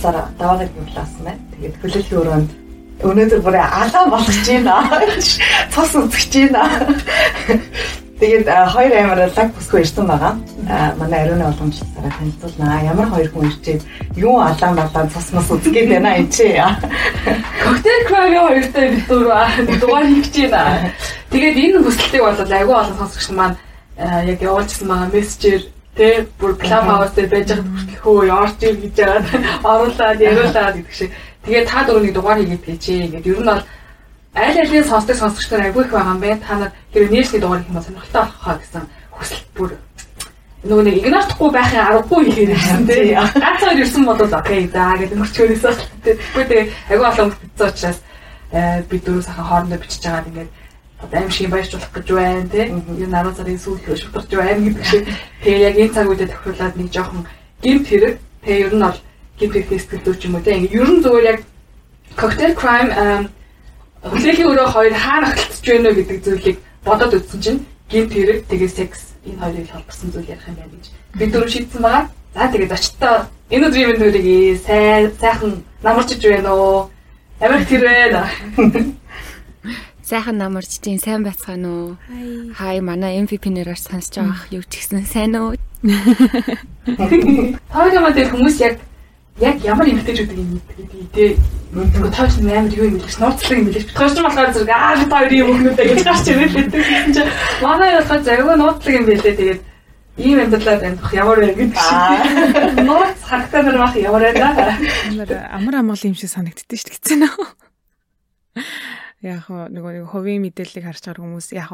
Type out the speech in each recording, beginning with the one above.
уламжлалсаар даваагаар явуулсан байна. Тэгээд хөлөөллийн өрөөнд өнөөдөр бүр алаа болгож байна. Цус үзэж байна. Тэгээд хоёр амар лаг бүсгүй ирсэн байгаа. Манай ариуны уламжлалсаараа танилцуулнаа. Ямар хоёр хүн ирчээд юу алаан балаан цус мас үзгээд байна энэ чи. Коктейл крайо хоёртой бид дугаар хийж байна. Тэгээд энэ хүсэлтийг бол айгүй олон сонсогч маань яг явуулчихсан байгаа мессежээр Тэ бүр клуб хаус дээр байж байгаа хүртэл хөө орж ир гэж яагаад оруулаад яриулаад гэдэг шиг. Тэгээд та дөрөвний дугаар хийгээд гэжээ. Ингээд ер нь бол аль алийн сонсдог сонсогч нар агүй их байгаа юм байна. Та нар хэрэг нээшний дугаар хийх юм бол сонирхолтой болох хаа гэсэн хүсэлт бүр нөгөө нэг игнордохгүй байхын аргагүй хийхээр ирсэн тий. Ганцаар ирсэн бол окей за гэдэг мөрчгөөсөө тэгвэл тэгээ агүй олон битсэн учраас бид дөрөв сахан хоорондоо бичиж байгаад ингээд одоо аим шиг баярчлах гэж байна тий. Энэ 10 сарын сүүлд шударч байна гэдэг шиг. Тэгээ яг энэ цаг үедээ тохируулаад нэг жоохон гимт хэрэг тэгээ ер нь бол гимт хэрэг сэтгэлдүүч юм уу тий. Ингээ ер нь зүгээр яг cocktail crime хүлээлийн өрөө хоёр хаана ахилцж байна вэ гэдэг зүйлийг бодоод үзсэн чинь гимт хэрэг тэгээ секс энэ хоёрыг холбосон зүйл ярих юм байна гэж бид дөрөв шийдсэн байгаа. За тэгээд очтоо энэ өдрийн мэнд төрийг сайн сайхан намарчж байна уу? Америк тэр байна. Сайхан намарч чинь сайн байцгаана уу? Хай манай MVP-нэрээр сонсож байгаа юу ч гэсэн сайн уу? Хоёроо дээр хүмүүс яг яг ямар эмгтээчүүд юм гэдэг тий. Нөгөө тооч амар юу юм бэлгэж нууцлаг юм бэлгэж. Тооч нь болохоор зэрэг аа би хоёр юм өгнөдэй гэж гарч байдаг гэсэн чинь манай болохоор зарим нууцлаг юм бэлээ тэгээд ийм амьдралаар амьдрах ямар вэ гэдэг шиг. Нууц харагтай нар мах ямар байна? Амар амгалан юм шиг санагддээ шүү дээ гэсэн нөө яг нөгөө нэг хувийн мэдээллийг харж байгаа хүмүүс яг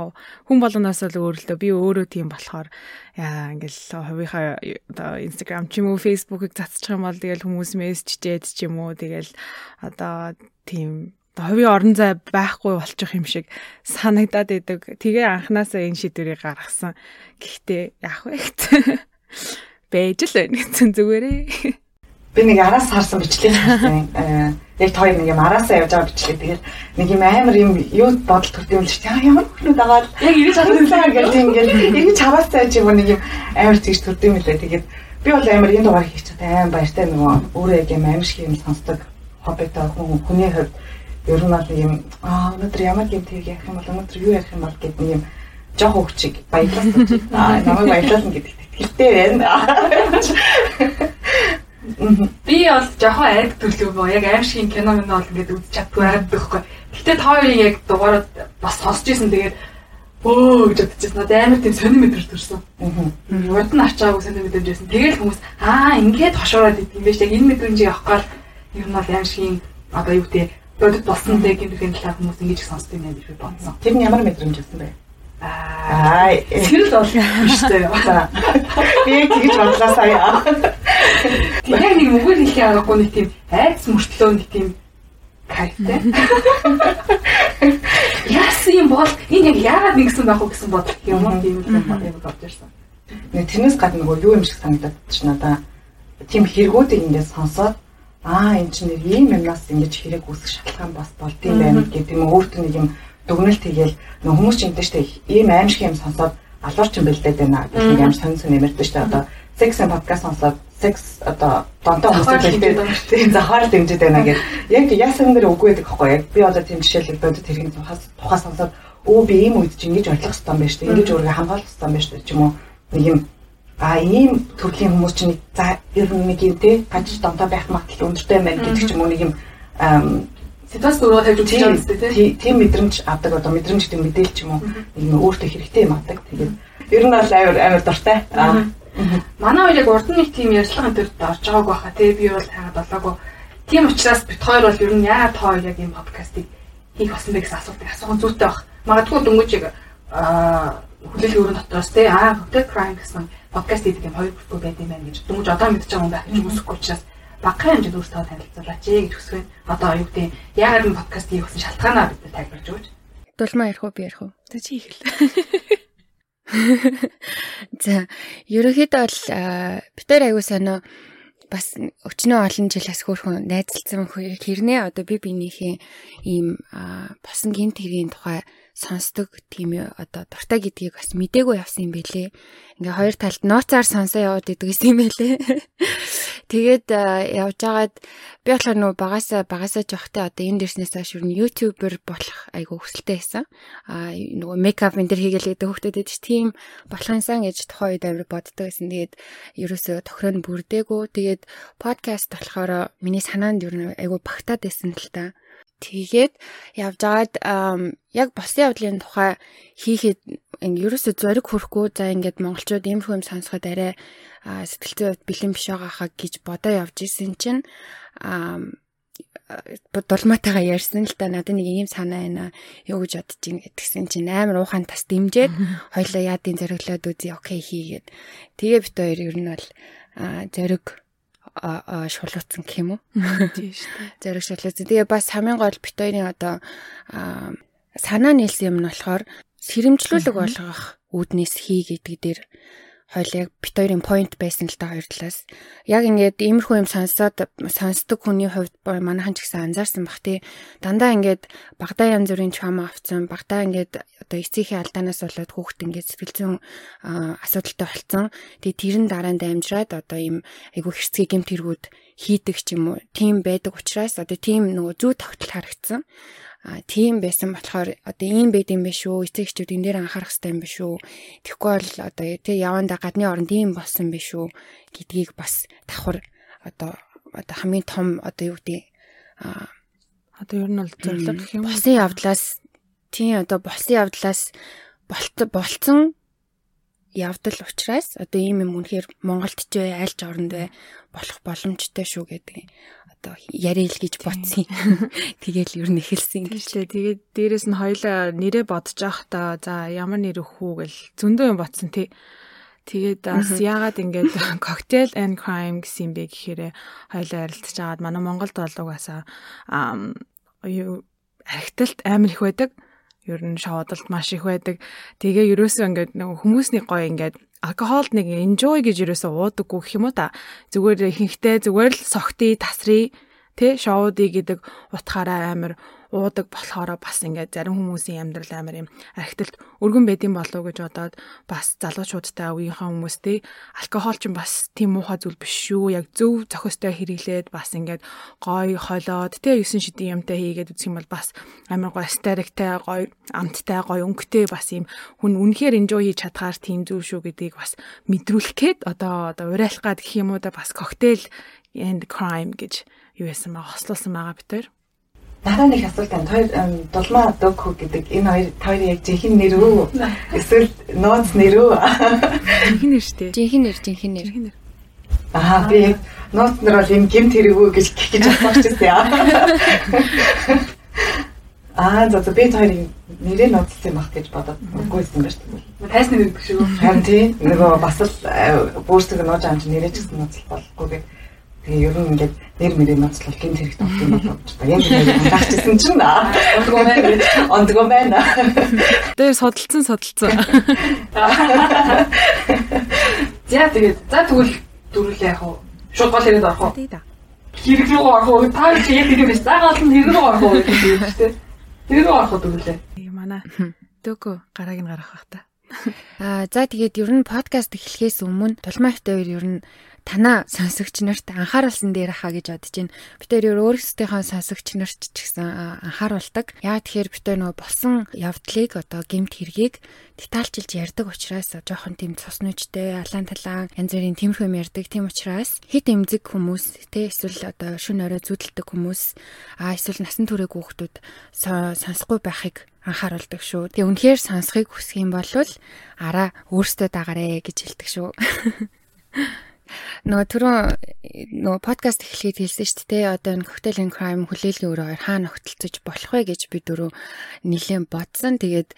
хүн болгоноос л өөрөлдөө би өөрөө тийм болохоор яа ингээл хувийнхаа одоо Instagram ч юм уу Facebook-ыг цацчих юм бол тэгэл хүмүүс мессежчээд ч юм уу тэгэл одоо тийм хувийн орон зай байхгүй болчих юм шиг санагдаад идэг. Тэгээ анханасаа энэ шийдвэрийг гаргасан. Гэхдээ яг вэ байж л байна гэсэн зүгээрээ. Би нэг араас харсан бичлэг хийсэн. Э, яг хоёр нэг юм араасаа явж байгаа бичлэг. Тэгээд нэг юм амар юм юу бодол шүү дээ. Ямар хүмүүс агаад яг ирж харсан гэж ингээд ирж хараасаа ч юм нэг юм амар тэгж төрдөг юм лээ. Тэгээд би бол амар энэ дугаар хийх чад амар баяртай нөгөө өөрөө яг юм амар шиг юм сонсдог хоббитой хүн хүний хувьд ер нь бол юм аа өнөөдөр ямар юм тэг яах юм бол өнөөдөр юу ярих юм бол гэдэг нэг юм жоох хөвчиг баярлалаа. Аа намайг баярлуулна гэдэгт итгэлтэй байна. Би бол жоохон айд төлөв боо. Яг аим шиг кино минь бол ингээд үзэж чаддгүй айд байхгүй. Гэтэ та хоёрын яг дугаараад бас сонсч ирсэн. Тэгээд өө гэж бодчихсон. Надад амар тийм сонир мэдрэл төрсөн. Урд нь ачаагүй сонир мэдрэмж байсан. Тэгээд хүмүүс аа ингээд хошоороод идэв юм биш. Яг энэ мэдрэмжийг авахгаар ер нь бол аим шиг одоо юу гэдэг бодит болсон дээ гэмтгийн талаар хүмүүс ингэж сонсдог юм гэж би бодсон. Тэр нь ямар мэдрэмж байсан бэ? Аа, сэрэл бол биш дээ. Би тэгж бодлоо сая. Яг нэг мөгөр хэлхий аргагүй нэг тийм айц мөртлөө нэг тийм кайфтай. Яасан юм бол энэ яг яагаад нэгсэн байх вэ гэсэн бодол юм уу тийм юм юм бодож ирсэн. Нэг тэрнээс гадна нөгөө юу юм шиг санагдаад ч надаа тийм хэрэгүүдийг ингээд сонсоод аа эн чинь нэг ийм юмнаас ингэж хэрэг үүсэх шалтгаан бас болдгийм байна гэдэг юм өөртөө нэг юм дүгнэлт хийгээл нөх хүмүүс чинь дээ ийм аимшиг юм сонсоод алуурч юм бэлдээд байна гэх юм сонь сонь нэмэрдэж штэ одоо секс подкаст сонсоод секс одоо донтоо хүмүүс хэлдэг тийм захаар дэмжиж байна гэх яг яасан дээр үгүй байдаг байхгүй яг би одоо тийм жишээлбэл бодит хэрэг тухаас тухаас сонсоод өө би ийм үед чинь ингэж ойлгох хэрэгтэй юм байна штэ ингэж өөрийгөө хамгаалах юм байна штэ ч юм уу нэг юм а ийм төрлийн хүмүүс чинь за ер нь нэг юм те ганц донтоо байх магадлал өндөртэй байна гэдэг ч юм уу нэг юм ситуац дөрөв тавьж үзэж байгаа юм тийм тийм мэдрэмж авдаг одоо мэдрэмж гэдэг мэдээлч юм уу. Юм өөртөө хэрэгтэй юм авдаг. Тэгээд ер нь бол амар амар дуртай. Манай хоёр яг урд нь нэг тийм ярьцлагын төрөд орж байгааг байхаа тий. Би бол таагаад болоогүй. Тийм учраас бит хоёр бол ер нь яагаад тоо яг юм подкастыг хийх болсон бэ гэсэн асуултыг асуух зүйтэй баг магадгүй дөнгөж яг хүлээлгийн өрөө дотроос тий. Аа hotel crime гэсэн подкаст хийдэг юм хоёр бүлгүй байд юм байна гэж. Дөнгөж одоо мэдчихэж байгаа юм байх гэж үсэхгүй учраас багахан хэмжээнд өөртөө танилцуулаач гэж хүсвэн. Одоо юу гэдэг яагаад энэ подкаст хийх гэсэн шалтгаанаа бид тайлбарж өгөөч. Дулмаа ярих уу би ярих уу? За чи ихэл. За, ерөнхийдөө бол битэр аягүй сонио бас өчнөө олон жилээс хөөрхөн найзалцсан хэрнээ одоо би биенийхээ ийм босон гинт хэргийн тухай сонсдог тийм одоо дуртай гэдгийг бас мдээгүй явсан юм бэлээ. Ингээ хоёр талд нууцаар сонсоо яваад идэг юм бэлээ. Тэгээд явж байгаад би болохоор нөгөө багасаа багасаа жоохтой одоо энэ дэрснээс хойш юу ютубер болох айгу хүсэлтэй байсан. Аа нөгөө мейкап энэ төр хийгээл гэдэг хөхтөд идэж тийм болохынсан гэж тухайн үед амир боддог байсан. Тэгээд ерөөсөө тохироо бүрдээгүй. Тэгээд подкаст болохоор миний санаанд юу айгу багтаад байсан л та. Тэгээд явж агаад яг босын явдлын тухай хийхэд ерөөсөө зориг хүрхгүй. За ингээд монголчууд иймэрхүү юм сонсоход арай сэтгэл зүйн хувьд бэлэн биш байгаа хаа гэж бодоо явж исэн чинь дулмаатайгаа ярьсан л да надад нэг ийм санаа байна юу гэж бодож ин гэдгсэн чинь амар уухан тас дэмжээд хоёлоо яадын зориглоод үзье окей хийгээд. Тэгээ бит хоёр ер нь бол зориг шулууцсан юм уу? Тийм шүү дээ. Зориг шулууцсан. Тэгээ бас хамгийн гол бит хоёрын одоо санаа нийлсэн юм нь болохоор сэрэмжлүүлэг болгох үүднээс хий гэдэг дээр хоёул яг бит хоёрын point байсан л та хоёр талаас. Яг ингээд иймэрхүү юм сонсоод сонсдог хүний хувьд манайхан ч гэсэн анзаарсан бах тий. Дандаа ингээд багадаа янз бүрийн чама авцсан, багадаа ингээд одоо эцсийнхээ алдаанаас болоод хүүхд ингээд сэтгэл зүйн асуудалтай болцсон. Тэгээ тэрэн дараа дамжраад одоо ийм айгу хэрцгий гэмт хэрэгүүд хийдэг ч юм уу. Тийм байдаг учраас одоо тийм нөгөө зүй тогтол харагдсан а тийм байсан болохоор одоо ийм байд юм биш үү? Эцэгчүүд энэ дээр анхаарах хэрэгтэй юм биш үү? Тэгэхгүй бол одоо тий яванда гадны оронд ийм болсон биш үү? гэдгийг бас давхар одоо одоо хамгийн том одоо юу гэдэг а одоо ер нь бол зорилго гэх юм босын явдлаас тий одоо босын явдлаас болцсон явдал учраас одоо ийм юм үнэхээр Монголд ч бай альч оронд бай болох боломжтой шүү гэдэг одоо яриа л гэж бодсон. Тэгэл ер нь эхэлсэн гэж. Тэгээд дээрэс нь хоёлаа нэрээ бодож байхдаа за ямар нэр өгөх үү гэл зөндөө юм бодсон тий. Тэгээд бас яагаад ингэж cocktail and crime гэсэн бэ гэхээр хоёлаа ярилцж агаад манай Монголд бол угаасаа юу архиталт амар их байдаг. Ер нь шоудалт маш их байдаг. Тэгээ ерөөсөө ингээд нэг хүмүүсний гой ингээд алкоголд нэг enjoy гэж ерөөсөө уудаггүй гэх юм уу та. Зүгээр ихэнхдээ зүгээр л согтий, тасрий, тэ шоудий гэдэг утгаараа амар уудаг болохоор бас ингээд зарим хүмүүсийн амьдрал амар юм архитэлт өргөн байдсан болов уу гэж бодоод бас залуучуудтай үеийнхээ хүмүүс те алкогол ч бас тийм муухай зүйл биш шүү. Яг зөв зохистой хэрэглээд бас ингээд гой холоод те 9 шидийн юмтай хийгээд үзэх юм бол бас амар гой астериктэй гой амттай гой өнгөтэй бас юм хүн үнэхээр enjoy хийж чадхаар тийм зүйл шүү гэдгийг бас мэдрүүлэх гээд одоо одоо урайлах гад гэх юм уу да бас коктейл and crime гэж юу яасан байгаа хослуулсан байгаа бид тээр Дараа нэг асуулт байна. Хоёр дулмаа дөгхүү гэдэг энэ хоёр хоёр яг жинхэнэ нэр үү? Эсвэл нууц нэр үү? Жинхэнэ нэр шүү дээ. Жинхэнэ нэр, жинхэнэ нэр. Аа би яг нууц нэр бол юм гимт хэрэг үү гэж гэж бодчихсон яа. Аа за за би хоёрын нэрээ нууцлсан байх гэж бодоод үгүйсэн байж тээ. Тайсны нэр гэх шүү. Харин тийм нөгөө бас л бүүрсэг нууж амж нэрээ ч гэсэн нууцлах болохгүй гэх Тэгээ ер нь ингээд нэр мэрээ ноцлол гинт хэрэгтэй болт юм байна. Яг ингээд гахчихсан чинь ондгоо байна. Ондгоо байна. Тэр судалцсан судалцсан. За тэгээд за тэгвэл дөрүлээ яг уу шууд гол яриад орох уу? Хэрэг рүү орох уу? Та яг тийм биш. Загаал нь хэрэг рүү орох уу гэж тийм шүү дээ. Хэрэг рүү орох уу дөрүлээ. Манай дөкө гарааг нь гаргах бах та. Аа за тэгээд ер нь подкаст эхлэхээс өмнө тулмаатай хоёр ер нь танаа сонсогч нарт анхааруулсан дээр хаа гэж бодож байна. Бид тэр өөрсдийнхөө сонсогч нарт ч гэсэн анхааруулдаг. Яа тэгэхээр бид нөгөө болсон явдлыг одоо гемт хэргийг детальчилж ярьдаг учраас жоохон тийм цуснуучтэй, алаан талаан янз бүрийн юм ярьдаг. Тийм учраас хит эмзэг хүмүүс те эсвэл одоо шүн орой зүудэлдэг хүмүүс аа эсвэл насан туршиг хүүхдүүд сонсохгүй байхыг анхааруулдаг шүү. Тэгээ үнэхээр сонсхийг хүсэх юм бол араа өөртөө дагарэ гэж хэлдэг шүү. Нөгөө түрүү нөгөө подкаст эхлэхэд хэлсэн шүү дээ. Одоо энэ cocktail and crime хүлээлгийн өрөө хоёр хаана нөхтөлцөж болох вэ гэж би дөрөв нэлээд бодсон. Тэгээд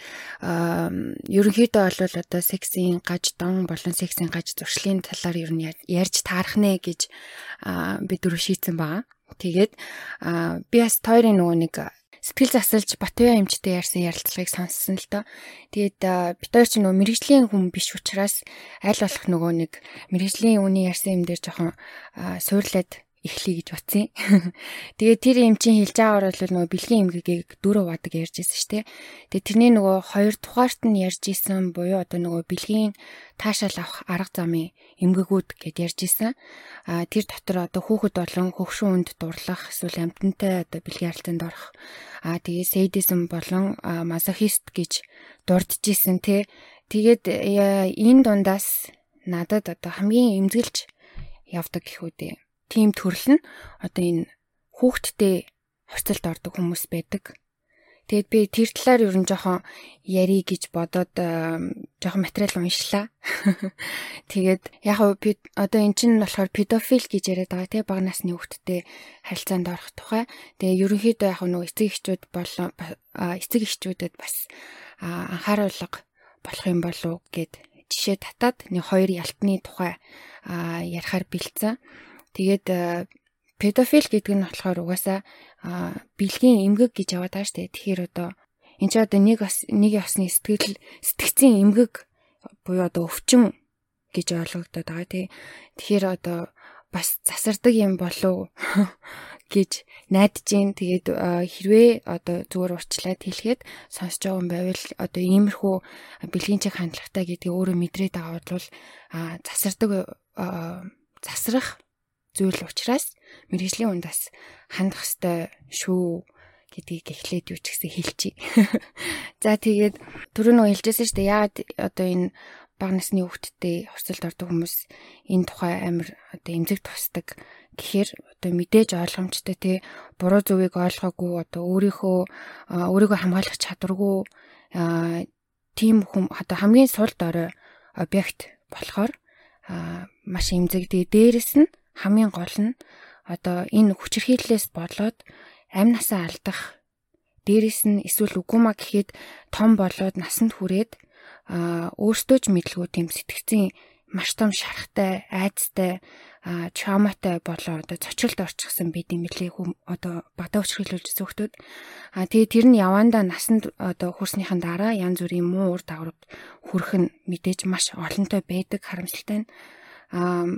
ерөнхийдөө бол одоо сексийн гаж дон болон сексийн гаж зуршлын талаар ер нь ярьж таарах нэ гэж би дөрөв шийдсэн байгаа. Тэгээд би бас тойрын нөгөө нэг сэтгэл засалж Батбаян эмчтэй ярьсан ярилцлагыг сонссон л доо. Тэгээд бид хоёр ч нөгөө мэрэгжлийн хүн биш учраас аль болох нөгөө нэг мэрэгжлийн үний ярьсан юм дээр жоохон суурлаад эхлэе гэж бодсон. Тэгээ тэр юм чинь хэлж байгаагаар бол нөгөө бэлгийн эмгэгийг дөрөв вадаг ярьж ирсэн шүү дээ. Тэгээ тэрний нөгөө хоёр тухаарт нь ярьж исэн буюу одоо нөгөө бэлгийн таашаал авах арга замын эмгэгүүд гэд ярьж исэн. А тэр дотор одоо хүүхэд болон хөгшин үнд дурлах эсвэл амтантай одоо бэлгийн аралтанд орох. А тэгээ сэдизм болон масохист гэж дурдж исэн те. Тэгээд энэ дундаас надад одоо хамгийн эмзэглэж явдаг гэхүү дээ тийм төрөл нь одоо энэ хүүхдтэй хорцолд ордог хүмүүс байдаг. Тэгэд би тэр талаар ер нь жоохон яри гэж бодоод жоохон материал уншлаа. Тэгээд яг одоо эн чинь болохоор педофил гэж яриад байгаа тий бага насны хүүхдтэй харилцаанд орох тухай. Тэгээ ерөнхийдөө яг нөгөө эцэг эхчүүд болон эцэг эхчүүдэд бас анхааруулга болох юм болов гэд жишээ татаад нэг хоёр ялтны тухай ярихаар бэлдсэн. Тэгээд э, педофил гэдэг нь болохоор угаасаа бэлгийн эмгэг гэж яваад байгаа шүү дээ. Тэгэхээр одоо энэ ч одоо нэг бас нэг ясны сэтгэл сэтгцийн эмгэг буюу одоо өвчин гэж ойлгогдоод байгаа тий. Тэгэхээр одоо бас засардаг юм болов гэж найдаж гин тэгээд хэрвээ одоо зүгээр урчлаад хэлэхэд сонсож байгаа юм байвал одоо иймэрхүү бэлгийн чиг хандлагатай гэдгийг өөрөө мэдрээд байгаа бол засардаг засрах зүйл учраас мэрэгжлийн ундаас хандах хэвээр шүү гэдгийг эхлээд юу ч гэсэн хэлчихье. За тэгээд түрүү нөгөө хэлжсэн шүү дээ. Яагаад одоо энэ бага насны хүүхдтэй хорсолд ордог хүмүүс энэ тухай амар одоо эмзэг тусдаг гэхээр одоо мэдээж ойлгомжтой те буруу зүгийг ойлгоогүй одоо өөрийнхөө өөрийгөө хамгаалах чадваргүй тийм хүм одоо хамгийн сул дорой объект болохоор маш эмзэг. Тэгээ дээрэс нь хамгийн гол нь одоо энэ хүчирхийллээс болоод амь насаа алдах дээрэс нь эсвэл үгүма гэхэд том болоод насанд хүрээд өөртөө ч мэдлгүй тийм сэтгцийн маш том шарахтай, айцтай, травматай болоо одоо цочролд орчихсан байд юм лээ одоо бадаа өчрөлүүлж зөвхтүүд. А тэгээ тэр нь явандаа насанд одоо хүрснийхэн дараа янз бүрийн муу ур дагавар хүрэх нь мэдээж маш олонтой байдаг харамсалтай. А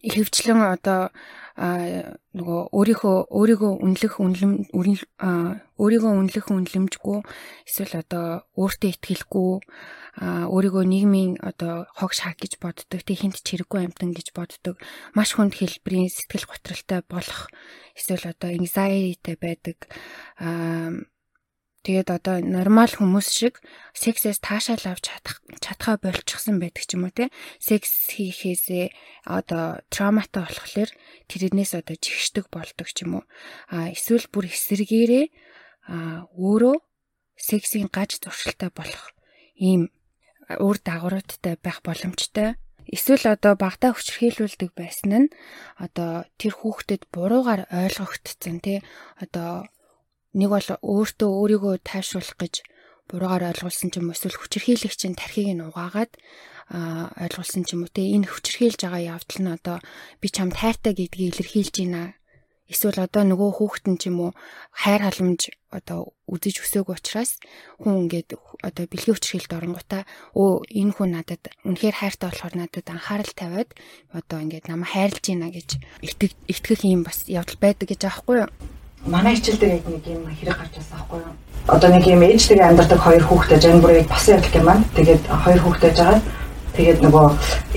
хөвчлэн одоо нөгөө өөрийнхөө өөрийгөө үнэлэх үнэлэм өөрийгөө үнэлэх үнэлэмжгүй эсвэл одоо өөртөө итгэлгүй өөрийгөө нийгмийн одоо хог шаг гэж боддог тэг хинт чирэггүй амтан гэж боддог маш хүнд хэлбэрийн сэтгэл готролтой болох эсвэл одоо anxiety байдаг Тэгээд одоо нормал хүмүүс шиг сексээс таашаал авч чадах чадхаа болчихсон байдаг ч юм уу те. Секс хийхээсээ одоо травматай болохоор тэрнээс одоо жигшдэг болдог ч юм уу. А эсвэл бүр эсэргээрээ а өөрөө сексийн гаж зуршилтай болох ийм үр дагавруудтай байх боломжтой. Эсвэл одоо багтаа хүчрхийлүүлдэг байсан нь одоо тэр хүүхдэд буруугаар ойлгогдсон тий одоо нэг бол өөртөө өөрийгөө тайшруулах гэж буруугаар ойлгуулсан ч юм уу эсвэл хүчирхийлэгч нь тархийг нь угаагаад ойлгуулсан ч юм уу те энэ хүчирхийлж байгаа явдал нь одоо би чамд хайртай гэдгийг илэрхийлж байна эсвэл одоо нөгөө хүүхэд нь ч юм уу хайр халамж одоо үзэж өсөөг учраас хүн ингээд одоо бэлгийн хүчрхийлд оронгуудаа өө энэ хүн надад үнэхээр хайртай болохоор надад анхаарал тавиад одоо ингээд намайг хайрлж байна гэж итгэх юм бас явдал байдаг гэж аахгүй юу манай хичээл дээр яг нэг юм хэрэг гарч байсан аахгүй юу. Одоо нэг юм ээжтэйгээ амьдардаг хоёр хүүхдээ жан бүрийг басан явдал юм байна. Тэгээд хоёр хүүхдээ жагаад тэгээд нөгөө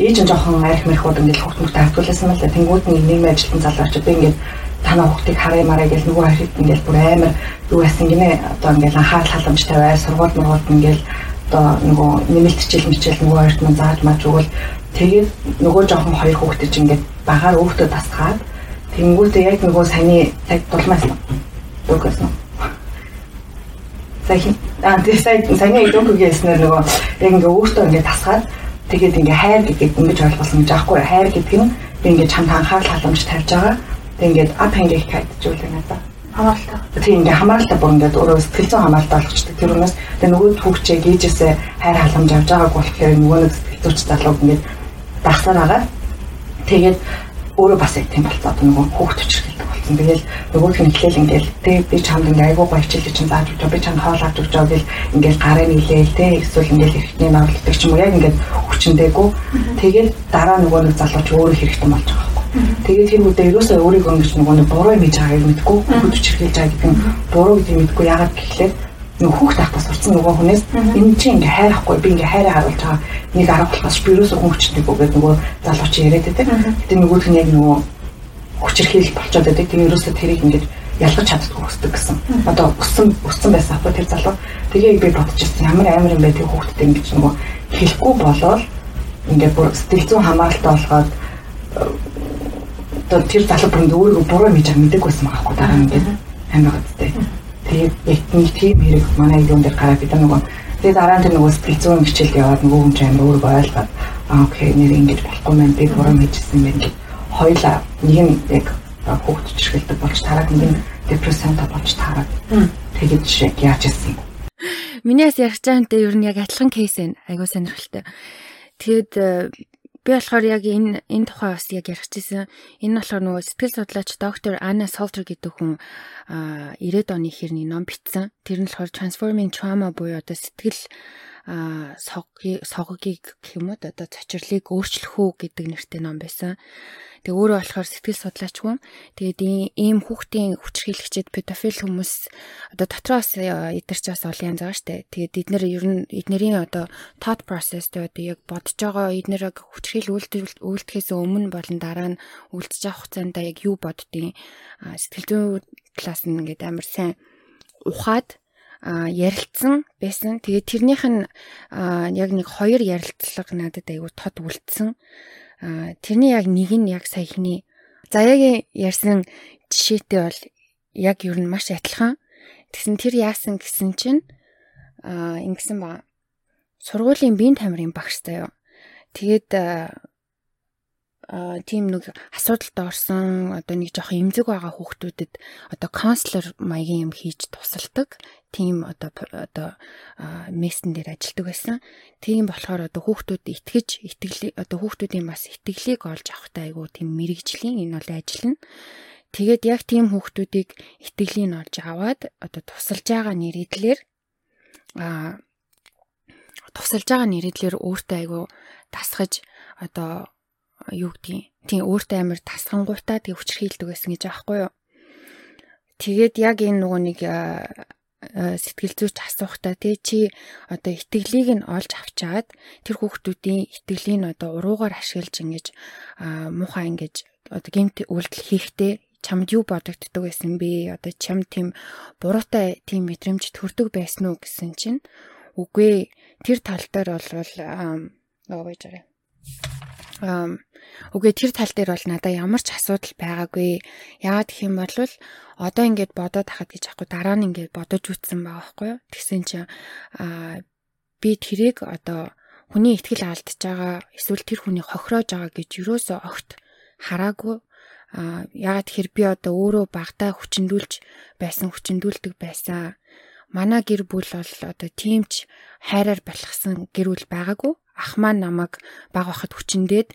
ээж нь жоохон арх мэрхүүд ингээд хүүхд мөртөө хавтуулсан мэл тэнгууд нэг нийгмийн ажилтан залууч би ингээд танаа хүүхдийг харъя мараа гэж нөгөө хоёрыг ингээд бүр амар юу яасан гинэ одоо ингээд анхаарал халамж тавиа сургууль мургууд ингээд одоо нөгөө нэмэлт хичээл мичээл нөгөө хоёрт мань зааж маж өгвөл тэгээд нөгөө жоохон хоёр хүүхдээ чинь ингээд багаар өөртөө тасгаад Тэнгүүтээ яг нөгөө саяны цаг дулмаас дүүгсэн. Сая аа тэгээ сая саяны дүүгээс нэр нөгөө яг ингээ өөртөө ингээ тасгаад тэгээд ингээ хайр гэдгийг ингэж ойлгуулсан гэж аахгүй хайр гэдэг нь ингээ чамд анхаарал халамж тавьж байгаа. Тэг ингээд ап хангих хайдчихвэл надаа хамааралтай. Тийм ингээ хамааралтай бүр ингээд өөрөө сэтгэл зүйн хамааралтай болгочтой. Тэр үнээс тэг нөгөө хүүхчээ гээжээсээ хайр халамж авч байгааг болохоор нөгөө нэг сэтгэл зүйч залуу ингээд дагсаар агаад тэгээд өөрөө бас яг тийм болцоо одоо нөгөө хүүхд төчрөлтэй болсон. Тэгэл нөгөөх нь ихлээл ингээл тэ би чамд ингээ айгуу гоё хичээлээ чинь зааж өгч би чамд хоол авч өгч байгаа гэл ингээл гарын нийлээл тэ эсвэл ингээл эртний наавлдаг ч юм уу яг ингээд хүчнээгүү. Тэгээд дараа нөгөө нэг залууч өөрөө хэрэгтэй болж байгаа байхгүй. Тэгээд тэр үедээ ерөөсөө өөрийгөө ингэж нөгөө нэг буруу юм хийж байгааг мэдгүй хүүд чирхэлж байгаа гэдэг нь буруу гэдэг мэдгүй яагаад гэхлээр нөгөө хүүхд тахтаа сурцсан нөгөө хүнээс энэ чинь ингээ хайрахгүй би ингээ хайраа харуулж байгаа нэг арга болохоос би хүчтэй гоо гэдэг нөгөө залууч яриад байдаг. Тэгээд нөгөөх нь яг нөгөө хүчирхийл болчиход байдаг. Тэгээд ерөөсөө тэрийг ингээ ялгаж чаддгүй өсдөг гэсэн. Одоо өссөн өссөн байсан аахгүй тэр залуу. Тэгээ би бодчихсон ямар амар юм бэ тэр хүүхдэд ингэж нөгөө хэлэхгүй болоод ингээд бүр сэтгэл зүйн хамааралтай болгоод одоо тэр залуу бүр өөрийгөө буруу хийж байгаа мэдээг байсан байгаа хгүй дараа нь ингээд амар гэдтэй. Тэгээд яг нэг тийм хэрэг манай юм дээр гараад бид нөгөө тэгээд дараа нь тэр нөгөө сэтгэл зүйн хичээлд яваад нөгөө хүн чинь амар өөрийгөө ойлгоод аа окей нэр ингэж болохгүй мэн би буруу хийжсэн юм байна хоёлаа нэг нь яг хүүхд чиргэлдэг болж тараад нэг нь депрессионтой болж тараад тэгээд яг яаж ийсэн юм Миний бас ярих чаантай ер нь яг адилхан кейс байна. Айгуу сонирхолтой. Тэгээд э, би болохоор яг энэ энэ тухай бас яг ярих гэсэн. Энэ болохоор нөгөө сэтгэл судлаач доктор Анна Солтер гэдэг хүн 90-ад оны хэрний ном бичсэн. Тэр нь болохоор Transforming Trauma буюу одоо сэтгэл соггийг гэх юм уу одоо цочрлыг өөрчлөх үү гэдэг нэртэй ном байсан. Тэгээ өөрөө болохоор сэтгэл судлаач хүн. Тэгээд ийм хүүхдийн хүчрхийлэгчэд педофил хүмүүс одоо дотроос эдгэрч бас олон янз байгаа штэ. Тэгээд эднэр ер нь эднэрийн одоо thought process тэ одоо яг бодож байгаа эднэрийг хүчрхийл үйлдэхээс өмнө болон дараа нь үйлдэж авах хугацаанд яг юу боддیں۔ Сэтгэл зүйн талаас нь ингээд амар сайн ухаад ярилцсан байсан. Тэгээд тэрнийх нь яг нэг хоёр ярилцлага надад айгүй тод үлдсэн тэрний яг нэг нь яг саяхны заяагийн ярьсан жишээтэй бол яг ер нь маш адилхан. Тэгсэн тэр яасан гэсэн чинь ингэсэн ба сургуулийн биеийн тамирын багштай юу. Тэгээд тийм нэг асуудалд орсон одоо нэг жоохон эмзэг байгаа хүүхдүүдэд одоо конслер маягийн юм хийж тусалдаг тийм одоо одоо мессен дээр ажилладаг байсан. Тийм болохоор одоо хүүхдүүд итгэж итгэл одоо хүүхдүүдийн бас итгэлийг олж авахтай айгу тийм мэрэгжлийн энэ бол ажил нь. Тэгээд яг тийм хүүхдүүдийг итгэлийг олж аваад одоо тусалж байгаа нэрийдлэр а тусалж байгаа нэрийдлэр өөртөө айгу тасгаж одоо юу гэдгийг тийм өөртөө амар тасгангуйтаа тэг хүчрхийлдэг байсан гэж аахгүй юу. Тэгээд яг энэ нөгөө нэг сэтгэл зүйч асуухтаа тий чи одоо итгэлийг нь олж авчаад тэр хүүхдүүдийн итгэлийг нь одоо уруугаар ашиглаж ингэж муухай ингэж одоо гэмт үйлдэл хийхдээ чамд юу бодогддог байсан бэ? Одоо чам тийм буруутай тийм мэдрэмж төрдөг байсан уу гэсэн чинь үгүй тэр тал дээр бол аа гэж арай. Үгүй тэр тал дээр бол надаа ямар ч асуудал байгаагүй. Яагаад гэх юм бол одоо ингээд бодоод хахад гэж аахгүй дараа нь ингээд бодож үтсэн байгаа байхгүй юу. Тэгсэн чинь аа би тэрийг одоо хүний ихтгэл алдж байгаа эсвэл тэр хүний хохироож байгаа гэж юусоо огт хараагүй а ягаад тэгэхээр би одоо өөрөө багтаа хүчндүүлж байсан хүчндүүлдэг байсан манай гэр бүл бол одоо тиймч хайраар балхсан гэр бүл байгаагүй ах маань намайг баг бахад хүчндээд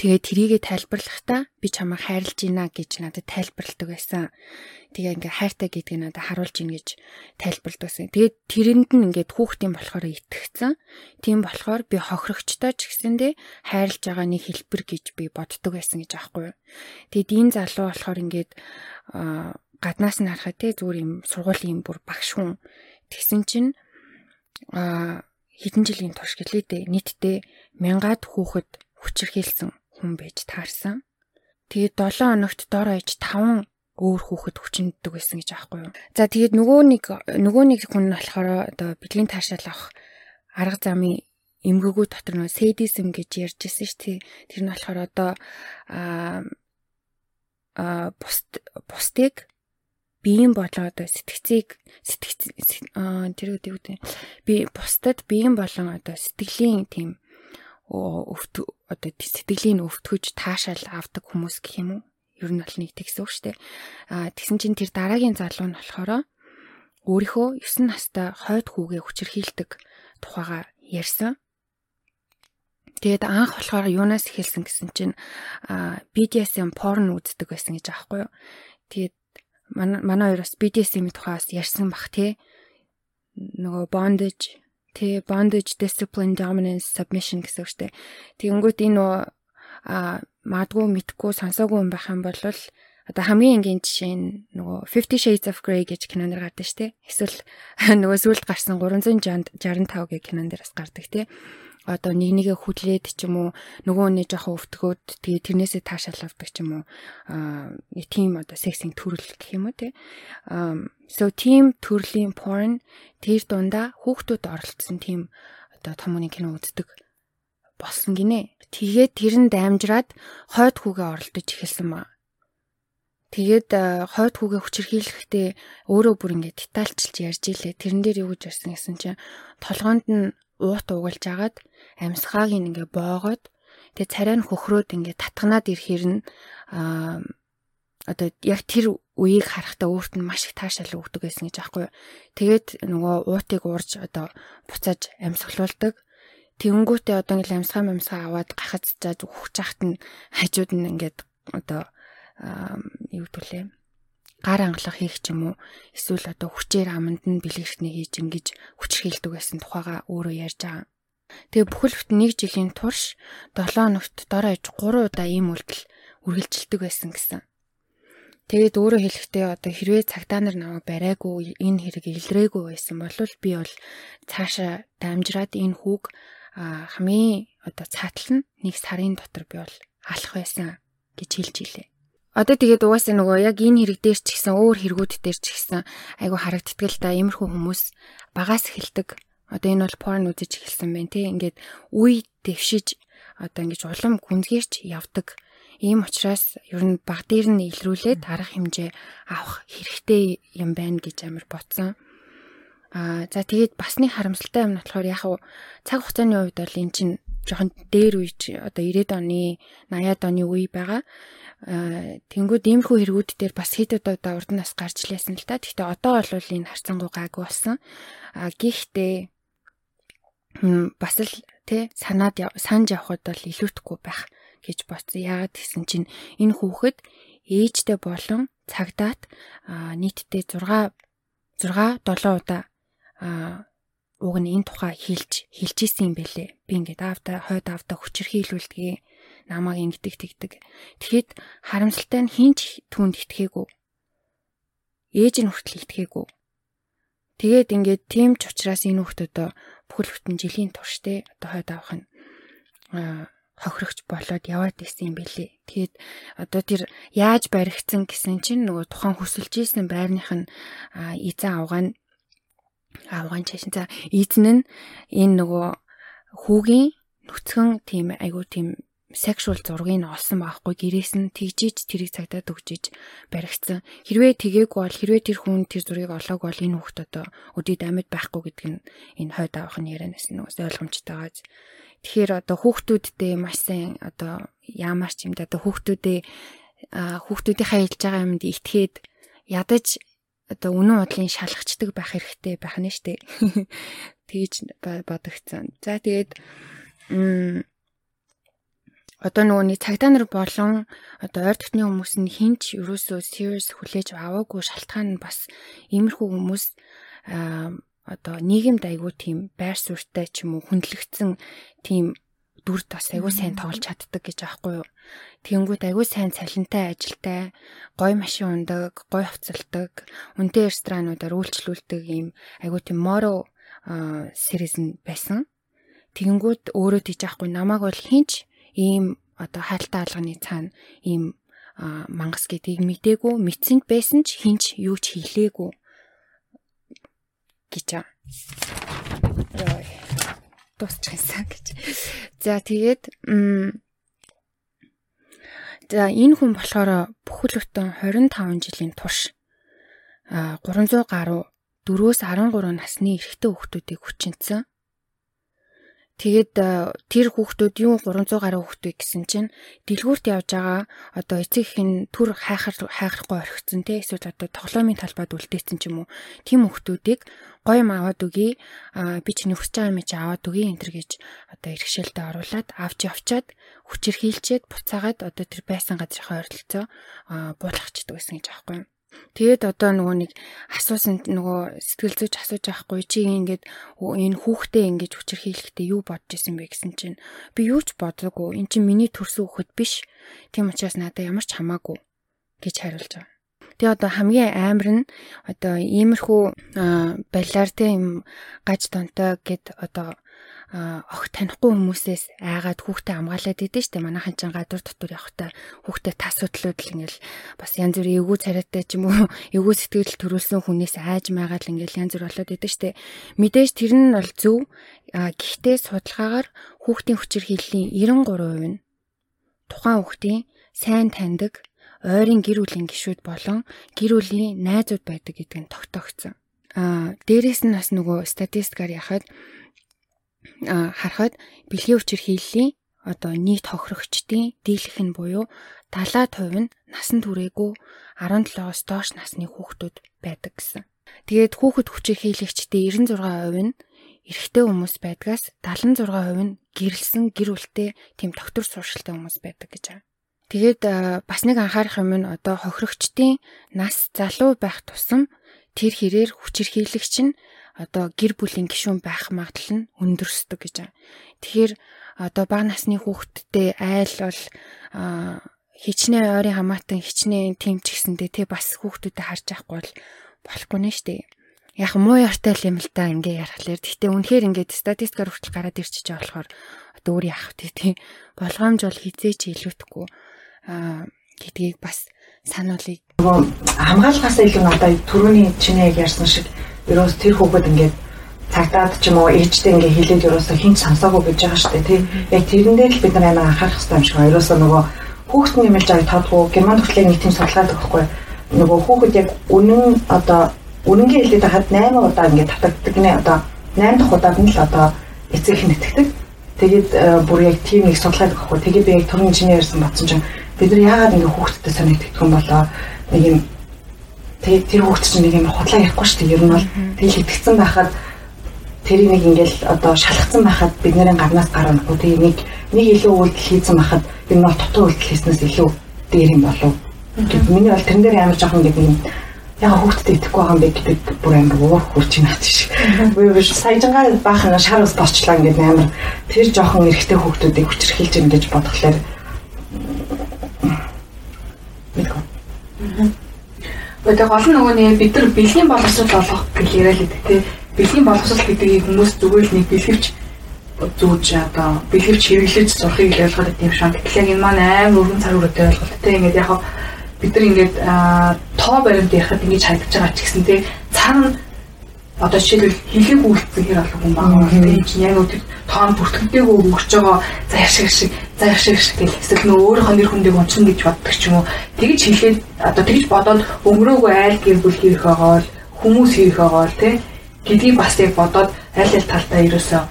тэгээ трийгээ тайлбарлахдаа би чамайг хайрлаж байна гэж надад тайлбарладаг байсан. Тэгээ ингээ хайртай гэдгийг надад харуулж ийн гэж тайлбарладаг байсан. Тэгээд тэрэнд нь ингээд хүүхдийн болохоор итгэцэн. Тийм болохоор би хохирогчтой ч гэсэндээ хайрлаж байгаа нэг хэлбэр гэж би боддог байсан гэж аахгүй юу. Тэгээд энэ залуу болохоор ингээд гаднаас нь харахад те зүгээр юм сургуулийн бүр багш хүн тэгсэн чинь а хэдэн жилийн турш гэлээ дээ нийтдээ мянгаад хүүхэд хүчирхийлсэн хүн байж таарсан. Тэгээд 7 хоногт дор хаяж 5 өөр хүүхэд хүчнэддэг байсан гэж аахгүй юу. За тэгээд нөгөө нэг нөгөө нэг хүн нь болохоор одоо бэлгийн таашаал авах арга замын эмгэгүү дотор нөгөө сэдизм гэж ярьж ирсэн шүү дээ. Тэр нь болохоор одоо а а бус бусдыг биеийн болон одоо сэтгцийг сэтгц тэр үгүй үү би бусдад биеийн болон одоо сэтгэлийн тийм өвт одоо сэтгэлийн өвтгөж таашаал авдаг хүмүүс гэх юм уу? Ер нь бол нэг тэгсэн үг штэ а тэгсэн чинь тэр дараагийн залуу нь болохоор өөрийнхөө 9 настай хойд хүүгээ хүчрхийлдэг тухайга ярьсан. Тэгээд анх болохоор юунаас эхэлсэн гэсэн чинь BDSM порн үздэг байсан гэж аахгүй юу. Тэгээд манай хоёр бас BDSM-ийн тухаас ярьсан бах тий. Нөгөө bondage тий bondage discipline dominance submission гэсэн үгтэй. Тэгэнгүүт энэ а магадгүй мэдгүй сонсоогүй юм байх юм бол одоо хамгийн энгийн жишээ нь нөгөө 50 Shades of Grey гэж кинонэр гардаг шүү дээ. Эсвэл нөгөө сүүлд гарсан 365 гэх кинон дээрээс гардаг тий одоо нэг нэгэ хүлээд ч юм уу нөгөө нэг жоохон өвтгөөд тэгээ тэрнээсээ таашаал авдаг ч юм уу аа тийм одоо сексинг төрөл гэх юм уу те so team төрлийн porn тэр дундаа хүүхдүүд оролцсон тийм одоо том үний кино үздэг болсон гинэ. Тэгээд тэр нь даймжраад хойд хүүгээ оролдож эхэлсэн ба. Тэгээд хойд хүүгээ хүчирхийлэхдээ өөрөө бүр ингээд детальчилж ярьж илээ. Тэрэн дээр юу гэж ярьсан гэсэн чинь толгоонд нь уут угалж агаад амьсгааг ингээ боогоод тэгээ царай нь хөхрөөд ингээ татганаад ирэхээр нь аа одоо яг тэр үеийг харахтаа өөрт нь маш их таашаал өгдөг байсан гэж аахгүй. Тэгээд нөгөө уутыг уурж одоо буцааж амьсгалуулдаг. Тэнгүүтээ одоо ингээл амьсгаа амьсгаа аваад гахаж заад өгч хахт нь хажууд нь ингээд одоо юу гэдүүлээ гар ангалах хийх ч юм уу эсвэл одоо хүчээр аманд нь бэлгэрхтний хийж ингэж хүчрхийлдэг байсан тухайга өөрөө ярьж байгаа. Тэгээ бүхэлд нэг жилийн турш 7 хоногт дор аж 3 удаа ийм үйлдэл үргэлжилдэг байсан гэсэн. Тэгээд өөрөө хэлэхдээ одоо хэрвээ цагтаа нар намайг бариагүй энэ хэрэг илрээгүй байсан бол би бол цаашаа дамжраад энэ хүүг хамгийн одоо цаатал нь нэг сарын дотор би бол алах байсан гэж хэлж илээ. Одоо тэгээд угаасаа нөгөө яг энэ хэрэг дээр ч гэсэн өөр хэрэгүүд дээр ч гэсэн айгу харагддаг л да иймэрхүү хүмүүс багаас эхэлдэг. Одоо энэ бол порн үзэж эхэлсэн байна тий. Ингээд үе дэвшиж одоо ингэж улам гүнзгийрч явдаг. Ийм учраас ер нь баг дээр нь илрүүлээд арга хэмжээ авах хэрэгтэй юм байна гэж амар ботсон. Аа за тэгээд бас нэг харамсалтай юм нь болохоор яг цаг хугацааны хувьд бол эн чинь жоохон дээр үе одоо 90-ад оны 80-ад оны үе байгаа. Тэнгүүд иймэрхүү хэрэгүүд дээр бас хэд удаа урд нас гарч лээсэн л та. Гэхдээ одоо бол энэ харцангуй гайгүй болсон. А гэхдээ бас л тэ санаад санаж явхад бол илүүтэхгүй байх гэж бодсон. Яагаад гэсэн чинь энэ хүүхэд ээжтэй болон цагдаат нийтдээ 6 6 7 удаа уг нь энэ тухай хэлж хэлж исэн юм бэлээ. Би ингээд аавда хойд аавда хүчрхийлүүлдэг намайг ингэдэг тэгдэг. Тэгэхэд харамсалтай нь хинч түүнд итгээгүй. Ээж нь хүртэл итгээгүй. Тэгээд ингээд тийм ч учраас энэ хүүхдүүдөө бүхэл бүтэн жилийн турштэй одоо хойд авах нь хохирогч болоод яваад исэн юм бэлээ. Тэгээд одоо тэр яаж баригдсан гэсэн чинь нөгөө тухайн хүсэлж исэн байрных нь эзэн авгаа нь авгаа чашин за эзэн нь энэ нөгөө хүүгийн нүцгэн тийм айгуу тийм sexual зургийг олсон байхгүй гэрээс нь тэгжиж тэрийг цагдаад өгчиж баригдсан. Хэрвээ тгээггүй бол хэрвээ тэр хүн тэр зургийг олоог бол энэ хүүхд одоо өдөрт амьд байхгүй гэдэг нь энэ хойд авах нь ярианаас нөөс ойлгомжтойгоо. Тэгэхээр одоо хүүхдүүдтэй маш сайн одоо яамаар ч юм да одоо хүүхдүүдээ хүүхдүүдийнхээ хэлж байгаа юмд итгээд ядаж одоо үнэн бодлын шалгачдаг байх хэрэгтэй байх нь штэ. Тэгж бодогцсон. За тэгээд одоо нөгөө нэг цагдаа нар болон одоо ойр дотны хүмүүс нь хинч ерөөсөө serious хүлээж аваагүй шалтгаан нь бас иймэрхүү хүмүүс одоо нийгэмд айгүй тийм байр суурьтай ч юм уу хүндлэгдсэн тийм дүр тас айгүй сайн тоглож чаддаг гэж аахгүй юу. Тэнгүүд айгүй сайн цалинтай ажилтай, гой машин ундаг, гой хувцалдаг, үнэтэй ресторануудаар үйлчлүүлдэг ийм айгүй тийм моро series нь байсан. Тэнгүүд өөрөө тийж аахгүй намайг бол хинч ийм одоо хайлтаа алганы цаана ийм мангас гэдгийг мдээгүй мэдсэнд байсан ч хинч юу ч хийлээгүй гэж аа. Тусчихсан гэж. За тэгээд за энэ хүн болохоор бүхэл бүтэн 25 жилийн турш 300 гаруй 4-өөс 13 насны эрэгтэй хүүхдүүдийг хүчинцэн Тэгээд э, тэр хүүхдүүд юу 300 гаруй хүүхдүүд гэсэн чинь дэлгүүрт явж байгаа одоо эцэг их нь түр хайхар хайхрахгүй орхицсон те эсвэл одоо тоглоомын талбайд үлдээсэн ч юм уу тийм хүүхдүүдийг гоё юм аваад өгье би чиний хүсэж байгаа юм чи аваад өгье энэ төр гэж одоо иргэшээлтэд оруулаад авч явчаад хүчээр хийлчээд буцаагаад одоо тэр байсан газрынхаа ойролцоо буулгахчдаг байсан гэж аахгүй юм. Тэгээд одоо нөгөө нэг асуусан нөгөө сэтгэл зүйч асууж байхгүй чи ингээд энэ хүүхдээ ингэж хүчирхийлэхдээ юу бодож исэн бэ гэсэн чинь би юу ч бодоогүй эн чинь миний төрсөн хүүхэд биш. Тийм учраас надад ямар ч хамаагүй гэж хариулж байгаа. Тэгээ одоо хамгийн амар нь одоо иймэрхүү балиар те юм гаж тонтой гэд одоо ох танихгүй хүмүүсээс айгаад хүүхдээ хамгаалаад идэв штэ. Манайхан ч гадуур дотор явахтаа хүүхдээ тас судлууд л ингээл бас янз бүрийн эвгүй царайтай ч юм уу эвгүй сэтгэл төрүүлсэн хүнээс айж майгаад л ингээл янз бүр болоод идэв штэ. Мэдээж тэр нь бол зөв. Гэхдээ судалгаагаар хүүхдийн хүчир хиллийн 93% нь тухайн хүүхдийн сайн таньдаг ойрын гэр бүлийн гишүүд болон гэр бүлийн найзууд байдаг гэдг нь тогтоогдсон. Аа дээрэс нь бас нөгөө статистикаар яхад харахад бэлгийн хүчир хийлийн одоо нийт хохирогчдын дийлэх нь буюу 70% нь насан туршаагүй 17-оос доош насны хүүхдүүд байдаг гэсэн. Тэгээд хүүхэд хүчир хийлэгчдийн 96% нь эрэгтэй хүмүүс байдгаас 76% нь гэрэлсэн гэр бүлтэй тийм доктор сууршилтай хүмүүс байдаг гэж байна. Тэгээд бас нэг анхаарах юм нь одоо хохирогчдын нас залуу байх тусам тэр хэрээр хүчир хийлэгч нь одоо гэр бүлийн гишүүн байх магадлал нь өндөрсдөг гэж байна. Тэгэхээр одоо бага насны хүүхэдтэй айл бол хичнээн ойрын хамаатан хичнээн тэмч гэсэндээ тий бас хүүхдүүдэд харж байхгүй бол болохгүй нэ штэ. Яг муу яртай юм л да ингээ ярахлаар. Гэхдээ үнэхээр ингээд статистикаар хүртэл гараад ирчихэж байгаа болохоор одоо өөр яах вэ тий. Болгоомж бол хизээч илүүдэхгүй аа гэдгийг бас сануулъя. Хамгаалахаас илүү надад түрүүний яг ярьсан шиг ерөөс тэр хүүхэд ингээд цагдаад ч юм уу ээжтэй ингээ хэлээд ерөөсө хинч сонсоогүй гэж байгаа шүү дээ тий. Яг тэрэндээ л бид нар амар анхаарах хэрэгтэй юм шиг байна. Ерөөсө нөгөө хүүхэд юмж аяг тодгүй герман төрлийн нэг тийм судалгаа өгөхгүй. Нөгөө хүүхэд яг үнэн одоо үнэнгээ хэлээд хаад 8 удаа ингээ татагддаг нэ одоо 8 дахь удаад нь л одоо эцэг их нэтгэдэг. Тэгээд э, бүр яг тийм нэг судалгаа өгөхгүй. Тэгээд би яг түрүүний чиний ярьсан батсан чинь бид нар яагаад ингээ хүүхэдтэй санагддаг юм болоо нэг юм тэр хүүхд чинь нэг юм худлаа ярихгүй шүү дээ. Ер нь бол тэгэл хитгцэн байхад тэрийг нэг ингээл одоо шалгацсан байхад бидний гарнаас гарахгүй. Тэгээ нэг нэг илүү үйлдэл хийсэн байхад энэ бол дутуу үйлдэл хийснээс илүү дээр юм болов. Миний бол тэрэн дээр амар жоохон нэг юм яг хүүхдэд итгэхгүй байгаа юм бэ гэдэг бүр амар уур хурч наач шиг. Буюу биш саяжангаа баахан шар ус борчлаа ингээд амар тэр жоохон эрэгтэй хүүхдүүдийг хүчрхийлж ийн гэж бодглохлоор гол нь нөгөө нэг бид нар бэлгийн боловсрол болгох гэж яриа л гэдэг тийм бэлгийн боловсрол гэдгийг хүмүүс зүгээр л нэг бэлгэвч зүүж одоо бэлгэвч хэрэглэж сурахыг ойлгоод тийм шан. Тэгэхээр энэ маань амар өргөн цар өрөөтэй ойлголт тийм ингээд яг бид нар ингээд тоо баримт ярихад ингэж харагдаж байгаа ч гэсэн тийм цаана одоо жишээлбэл хилэг үйлдсэн хэр алга хүн байгаа. Тэгээд чинь яг үгүй тоон бүртгэдэггүй өгч байгаа. Заяр шиг шиг заяр шиг шиг гэх эсвэл нөө өөрийнхөө нэр хүндийг унцсан гэж боддог ч юм уу. Тэгж хэлээд одоо тэгж бодоод өнгөрөөгүй айл гэр бүл хийх байгаа бол хүмүүс хийх байгаа бол тий гэдгийг бас яг бодоод аль аль талдаа ерөөсөө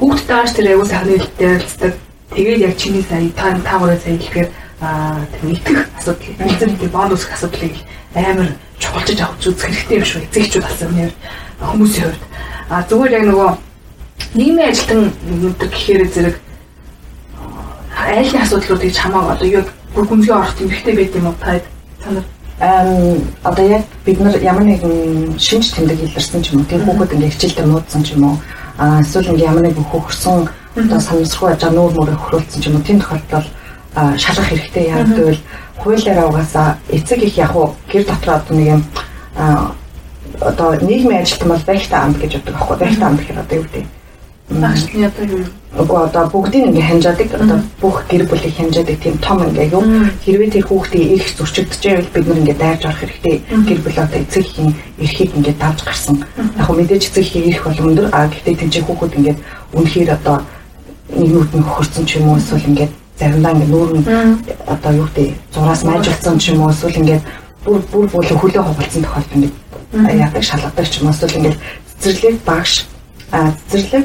хүүхдтэй ааш тэр аягүй сайхан хэлтэй ярилцдаг. Тэгээд яг чиний сая та та гурав сая хэлэхээр аа тэр итгэх асуудал. Эцэг нэг бонд усах асуудлыг амар чухалчиж авч үзэх хэрэгтэй юм шүү. Эцэгчүүд болсон юм хүмүүсийн хувьд. А зүгээр яг нөгөө нийгмийн ажилтан гэдэг гэхээр зэрэг айлын асуудлуудыг чамаа одоо яг бүр гүнзгий орох эмхтэй байд юм уу? Та санаа? Эм одоо яг бид нар ямар нэгэн шинж тэмдэг илэрсэн ч юм уу тэр хүүхэд ингээ хичээлдээ муудсан ч юм уу а эсвэл ингээ ямар нэгэн хөхөрсөн одоо санамсргүй ажаа нүүр мөрө хөрүүлсэн ч юм уу тийм тохиолдолд шалгах хэрэгтэй яа гэвэл хуулиараа угаасаа эцэг их яг уу гэр дотор одоо нэг юм одоо нийгмийн ажилтан бол байхтай амт гэж боддог аахгүй байхтай амт гэхээр одоо юу гэдэг багшны одоо юу? Уггүй одоо бүгдийг ингээ хянжаадаг одоо бүх гэр бүлийг хянжаадаг тийм том ингээ юу? Хэрвээ тэр хүүхдийн их зөрчигдөж байвал бид нар ингээ дайрж орох хэрэгтэй. Гэр бүл одоо эцэг ихийн эрхийг ингээ давж гарсан. Яг хөө мэдээж эцэг ихийн эрх бол өндөр. А гэхдээ тэнцээ хүүхэд ингээ үнэхээр одоо нэг нүд нь хөрцөн ч юм уу эсвэл ингээ заримдаа ингээ нүүр нь одоо юу гэдэг зураас майжулсан ч юм уу эсвэл ингээ бүр бүр бүр хөлөө хугалцсан тохиолдол ингээ яадаг шалгадаг ч юм уу эсвэл ингээ цэцэрлэг багш а цэцэрлэг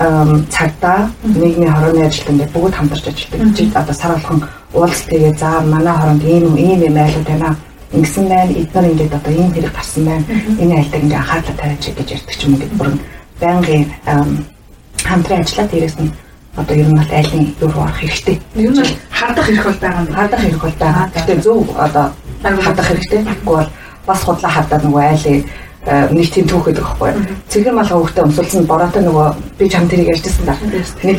цагдаа нийгмийн хорооны ажилтан ингээ бүгд хамтарч ажилладаг. Жид одоо сар болгон уулз тэгээ за манай хоронд ийм ийм юм айлууд байна. Ингэсэн байна. Эдгээр ингээд одоо ийм хэрэг гарсан байна. Энэ айлтаг ингээ анхаарлаа тавиач гэж ярьдаг ч юм уу гэдэг бүр байнгын хамтран ажиллаад дээрээс нь одоо ер нь бол айлын юу руу орох хэрэгтэй. Ер нь хардах хэрэг бол байгаа юм. Хардах хэрэг бол байгаа. Гэхдээ зөв одоо хадах хэрэгтэй. Тэгэхгүй бол бас худлаа хадаад нөгөө айлыг нэг тийм түүх гэдэг байхгүй. Цэгэр малгай хөвгтө өмсөлсөн бороотой нөгөө би чам тэрийг ярьжсэн да. Нэг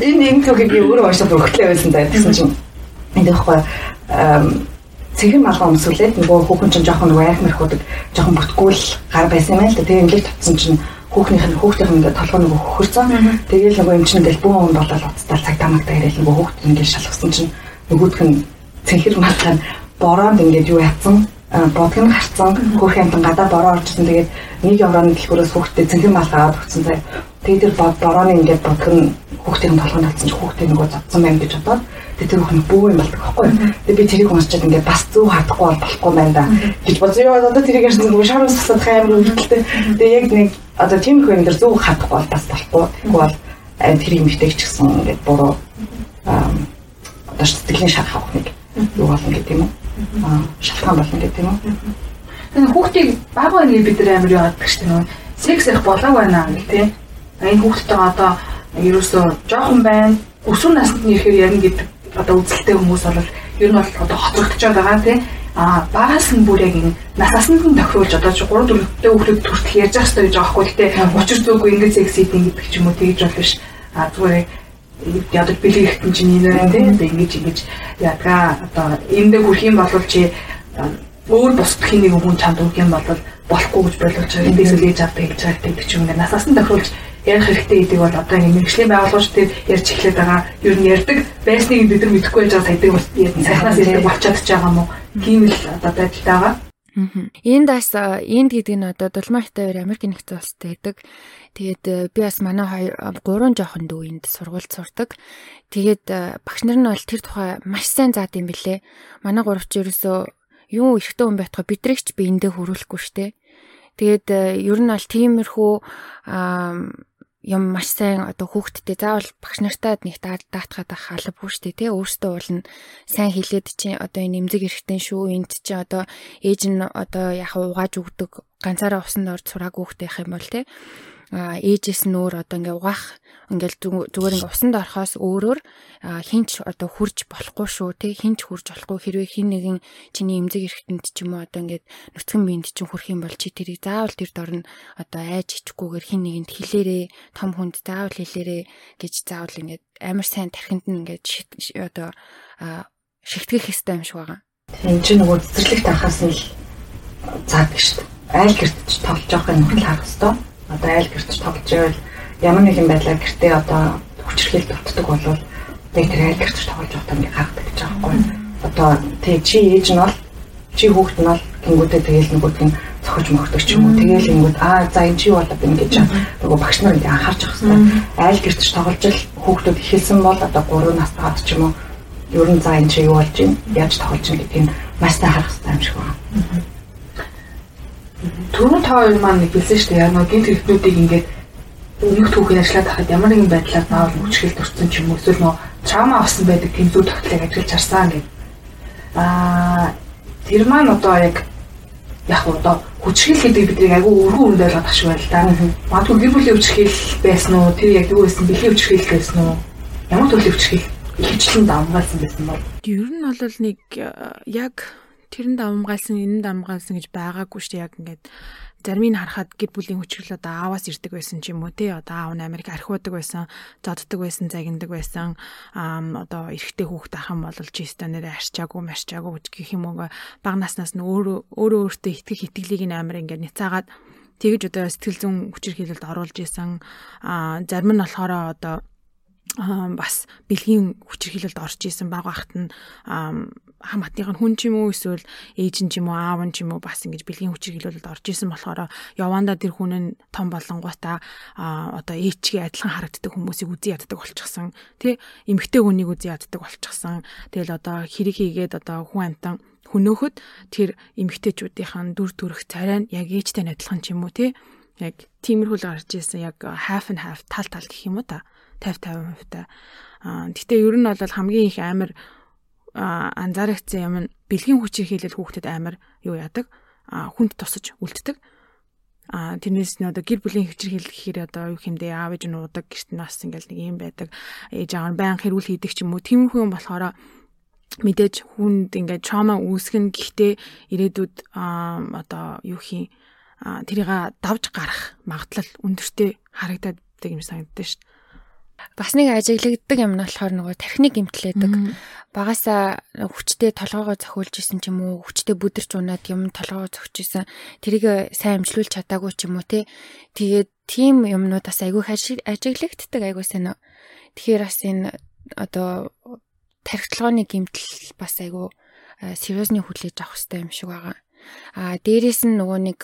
энэ энэ түүхийг би өөрөө уншаад өгтлээ байсан да. Тэгсэн чинь энэ байхгүй цэгэр малгай өмсүүлээд нөгөө хүүхэн чинь жоохон нөгөө айх мэрхүүдэг жоохон бүтгүүл гар байсан юм л да. Тэгээ ингээд татсан чинь хүүхнийх нь хүүхдийнх нь ингээд толгой нөгөө хөхөрцөн. Тэгээл нөгөө юм чинь ингээд бүүн хүн болоод уцтал цаг тамагтаа ирэл нөгөө хүүхд ингээд шалгасан чинь нөгөөдх нь цэнхэр малгай бороонд ингээд юу яатсан бодг нь гарцсан хөрх амтан гадаа бороо орчихсон тэгээд нэг евроны дэлгүүрээс хүүхдээ цэнхэн малгай аваад өгсөн заяа. Тэгээд тэр борооны ингээд бодг нь хүүхдийн толгойд авсан чинь хүүхдээ нөгөө зодсон байм гэж бодоод тэгээд тэр хүүхэн бүү юм болдог байхгүй. Тэгээд би тэрийг уншчаад ингээд бас зүг хадахгүй бол болохгүй байна да гэж бодсон. Яа одоо тэрийг ярьсан нөгөө шар усах амар өвдөлттэй. Тэгээд яг нэг одоо тийм их юм дээр зүг хадахгүй бол бас болохгүй. Тэгвэл бол тэр юм ихтэй ч гэсэн ингээд буруу одоо сэтгэлийн шар хавах нэг юу болно гэдэг юм уу шалтгаан болно гэдэг юм уу. Тэгэхээр хүүхдийг баг байныг бид нар амар яадаг шүү дээ. Секс ярих болоог байна гэх тийм. Энэ хүүхдтэй одоо ерөөсөө жоохон байна. Өсвөр наснд нь ирэхээр ярина гэдэг одоо үзэлтэй хүмүүс бол ер нь бол одоо хоцрогдож байгаа тийм. А багаас нь бүр яг энэ насаасанд нь тохируулж одоо 3 4 дэх хүүхдэд хүртэл ярьж байгаа хэрэгтэй гэж байгаа хгүй тийм. Учир зүйгүй ингэ секс хийдэг гэдэг ч юм уу тэгж бол биш. А зүгээр яадаг бэлэг ихтэн чинь энэ байна тийм ингэж ингэж ядгаа одоо эндээ хүрх юм бол чи өөр бусд хин нэг хүн чанд өгөх юм бол болохгүй гэж байгаа эндээс лээж авдаг гэж байгаа гэдэг чинь ингээд насаас нь тохиолж ярих хэрэгтэй гэдэг бол одоо ингэ мэрэгжлийн байгууллагч тэр ярьж эхлэх байгаа. Ер нь ярьдаг байсныг бид нар мэдэхгүй байж байгаа сайдаг бол сайхнаас ирдэг болчиход ч байгаа юм уу? Тийм л одоо байдалтай байгаа. Энд бас энд гэдэг нь одоо Дулмаартай Америк нэгдсэн улстай байдаг. Тэгээд э, би бас манай хоёр гурван жоохон дүү энд сургуульд сурдаг. Тэгээд э, багш нар нь бол тэр тухай маш сайн заад юм билэ. Манай гуравч ерөөсөө юу ихтэй хүн байтгаа бидрэгч би эндээ хөрүүлэхгүй штэ. Тэгээд э, ер нь бол тиймэрхүү юм маш сайн одоо хүүхдтэй заавал багш нартаа нэг даатгаад албагүй шүү дээ тий өөртөө уулна сайн хэлээд чи одоо энэ эмзэг эрэхтэн шүү энд чи одоо ээж нь одоо яг угааж өгдөг ганцаараа усанд орж сураагүй хүүхдтэй юм бол тий ээжээс нь өөр одоо ингээ угаах ингээл зүгээр ингээ усанд орохоос өөрөөр хинч одоо хурж болохгүй шүү тий хинч хурж болохгүй хэрвээ хин нэгэн чиний эмзэг эрэхтэнд ч юм уу одоо ингээд нүцгэн биед чинь хүрх юм бол чи тэрийг заавал тэр дор нь одоо айж ичгүүгээр хин нэгэнд хэлээрээ том хүнд заавал хэлээрээ гэж заавал ингээд амар сайн тархинд нь ингээд одоо шигтгэх хэвээр юм шиг байгаа. Тийм чи нөгөө цэцэрлэг тарахаас нь заадаг шүү дээ. Айл гэрт тоглож байгаа юм бол харах хэвээр одоо айл гэрч тоглож байвал ямар нэгэн байдлаар гэртээ одоо хүчрхийл дутдаг болвол тэг тэр айл гэрч тоглож байхдаа ингээ гаргадаг гэж байгаа байхгүй. Одоо тэг чи ээж нь бол чи хүүхэд нь бол гингүүтээ тэгэл нөгөөд нь цохиж мохдог ч юм уу. Тэгэл ингэвэл аа за энэ чи болоод ингэ гэж нөгөө багш нар ингээ анхаарч авах хэрэгтэй. Айл гэрч тоглож л хүүхдүүд ихэлсэн бол одоо 3 настайгаад ч юм уу ер нь за энэ чи юу болж байна? Яаж тоглож байна гэдгийг маш сайн харах хэрэгтэй юм шиг байна. Түрүү та хоёр маань нэг хэлсэн шүү дээ. Яг нэг гинт хэрэгтнүүдийг ингээд нэг түүхийн ажиллаад хахад ямар нэгэн байдлаар заавал хүчрхэл төрсэн ч юм уу эсвэл нөө траума авсан байдаг тийм зүйл тогтлыг ажиглаж харсан гэдэг. Аа тэр маань одоо яг яг одоо хүчрхэл гэдэг бидний айгүй өргөн үнд ойлгоод ах шиг байл та. Магадгүй гэр бүлийн хүчрхэл байсан уу? Тэр яг юу байсан? Бэлгийн хүчрхэл байсан уу? Ямар төрлийн хүчрхэл ихэвчлэн давмгаалсан байсан бол? Ер нь бол нэг яг тэрэнд амгаалсан, энэнд амгаалсан гэж байгаагүй шүү дээ. Яг ингээд зармыг харахад гэр бүлийн хүчрэл одоо ааваас ирдэг байсан ч юм уу тий одоо аав нь Америк архиудаг байсан зодддаг байсан загиндаг байсан. Одоо эрэгтэй хүүхэд ах юм бол жиста нэрэ арчаагүй марчаагүй гэх юм уу. Баг наснаас нь өөрөө өөрөө өөртөө итгэх итгэлийг нь амар ингээд няцаагаад тэгж одоо сэтгэл зүйн хүчирхийлэлд оруулж исэн зарим нь болохоор одоо бас бэлгийн хүчирхийлэлд орж исэн баг багт нь хамаатных нь хүн ч юм уу эсвэл ээж нь ч юм уу аав нь ч юм уу бас ингэж бэлгийн хүчийг хилүүлэлд орж исэн болохоор яванда тэр хүн нь том болонгуудаа одоо ээчгийн адилхан харагддаг хүмүүсийг үзий яддаг болчихсон. Тий эмгтэй хүнийг үзий яддаг болчихсон. Тэгэл одоо хэрэг хийгээд одоо хүн амтан хөнөөхөд тэр эмгтээчүүдийн дүр төрх царай нь яг ээжтэй адилхан ч юм уу тий яг тиймэрхүүл гарч ирсэн яг half and half тал тал гэх юм уу та. 50 50% та. Аа гэтээ ер нь бол хамгийн их амар анзаарэгдсэн юм нь бэлгийн хүчийг хийлэл хүүхдэд амар юу яадаг? Хүнд тусаж үлддэг. А тэрнээс нь одоо гэр бүлийн хөвчр хэл гэхээр одоо юу хэмдэ аав ээж нь уудаг гэрт нас ингээл нэг юм байдаг. Ээж аав нь баян хэрүүл хийдэг ч юм уу. Тиймэрхүү юм болохоор мэдээж хүнд ингээд trauma үүсгэн гэхдээ ирээдүйд одоо юу хий? Тэрийг давж гарах магадлал өндөртэй харагдаад байдаг юм санагддаг шүү дээ. Бас нэг ажиглагддаг юм нь болохоор нөгөө тархины гимтлээдэг. Багасаа хүчтэй толгоогоо зохиулж исэн ч юм уу, хүчтэй бүдэрч унаад юм толгоогоо зогч исэн. Тэрийг сайн амжилуулж чадаагүй ч юм уу те. Тэгээд тийм юмнуудаас айгүй ажиглагддаг айгүй сайн. Тэгэхээр бас энэ одоо тархитлагын гимтэл бас айгүй сериусны хүлээж авах хэрэгтэй юм шиг байгаа. А дээрэс нь нөгөө нэг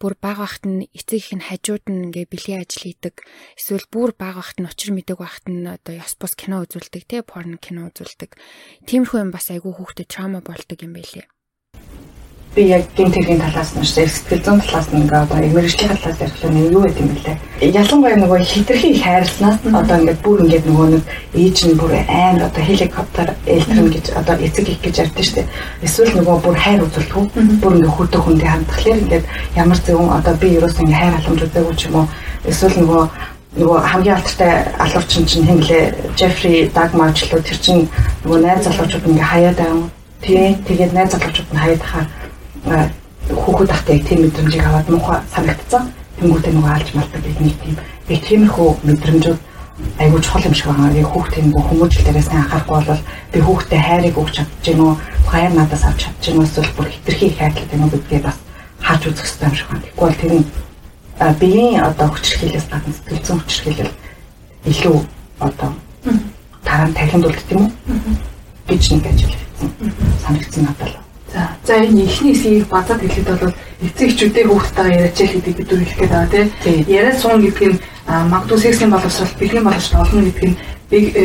бүр баг багт нь эцэг их нь хажууд нь ингээ бэлгийн ажил хийдэг. Эсвэл бүр баг багт нь учир мэдэг багт нь одоо ёс бус кино үзүүлдэг те порн кино үзүүлдэг. Тиймэрхүү юм бас айгүй хүүхдэд траума болдог юм байлээ би яг гин тэргийн талаас нь шүү сэтгэл зүйн талаас нь ингээ одоо мэрэгжлийн талаас ярих нь юу гэдэг юм бэлээ. Ялангуяа нөгөө хитрхи хайрласнаас одоо ингээд бүр ингээд нөгөө нэг ээж нь бүр айн одоо хеликоптер элтрэн гэж одоо эцэг их гэж ярьдэн шүү дээ. Эсвэл нөгөө бүр хайр үзүүлдэг. Бүр ингээ хөтөө хүндээ хандхлаар ингээд ямар зөвөн одоо би ерөөс ингээ хайр халамж үзээгүй ч юм уу. Эсвэл нөгөө нөгөө хамгийн алдартай алуурчин чинь хинглээ Джеффри Дагмарчлуу тэр чинь нөгөө найз залуучууд ингээ хаяад байгаа. Тий, тэгээд найз залуучууд нь хаяад хаа хүүхэд ахтай тийм мэдрэмжийг аваад муухай санагдсан. Тэнгүүтээ нөгөө алж малдаг бид нэг тийм би тиймэрхүү мэдрэмжүүд айгуу чухал юм шиг байгаа. Яг хүүхдийн нөгөө хүмүүжил дээрээс анхаарахгүй бол би хүүхдэд хайрыг өгч чадчих юм уу? Хайр надаас авч чадчих юм уу? Эсвэл бүр хитрхи хайрлах юм уу гэдгээ бас хааж үзэх хэрэгтэй юм шиг байна. Тэгвэл тэр нь биеийн одоо хүчрхийлээс гадна сэтгэл зүйн хүчрхийлэл илүү одоо таран тахинд үлддэг юм уу? гэж нэг ажил хийсэн. Санагдсан надад л За за энэ ихний хэсгийг базаад хэлэхэд бол эцэг эхчүүдээ хүүхдтэйгээ яриач яах гэдэг бид хэлэх гээд байгаа тийм. Яриад суун гэдэг нь магадгүй сексийн боловсрол, бэлгийн боловсрол олно гэдэг нь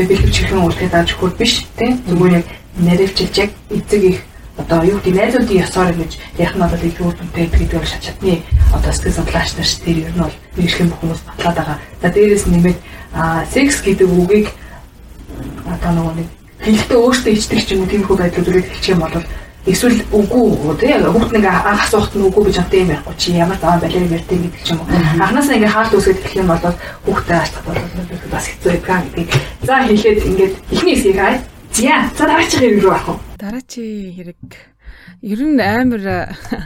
бэлгэвч хэрхэн уулзах дааж хөр биш тийм. Зүгээр яг наривчилж яг эцэг их одоо юу гэдэг найзуудын ёсоор гэж ярих нь бол их үр дүнтэй гэдэг бол шат чадны одоо сэтгэл судлаач нар ш тэр ер нь бол мэрэгжлийн хүмүүс батлаад байгаа. За дээрээс нэмээд секс гэдэг үгийг одоо нөгөө нэг хэлэхдээ өөртөө ичдэг ч юм уу тиймэрхүү байдлаар зүгээр хэлчих юм бол эсвэл үгүй тий хүүхд нэг анх асуухт нь үгүй гэж амтай юм ярихгүй чи. Ямар заван балер ярьдээ гэдэг ч юм уу. Анханаас нь ингээ хаалт үсгээд эхлэх юм бол хүүхдээ ачлах бол бас хэцүү байдаг гэдгийг за хэлээд ингээд ихний хэсгийг хай зя за дараагийн хэрэг рүү авах уу? Дараагийн хэрэг. Ер нь амар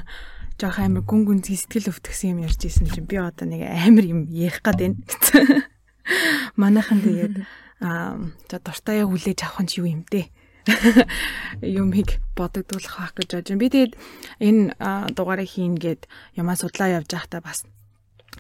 жоох амар гүн гүн сэтгэл өвтгсөн юм ярьж исэн чинь би одоо нэг амар юм ярих гад байна. Манайхан тэгээд аа за дуртай хүлээж авах нь юу юм дээ юмыг бодогдуулах байх гэж бодож байна. Би тэгээд энэ дугаарыг хийн гээд ямаа судлаа явж байхдаа бас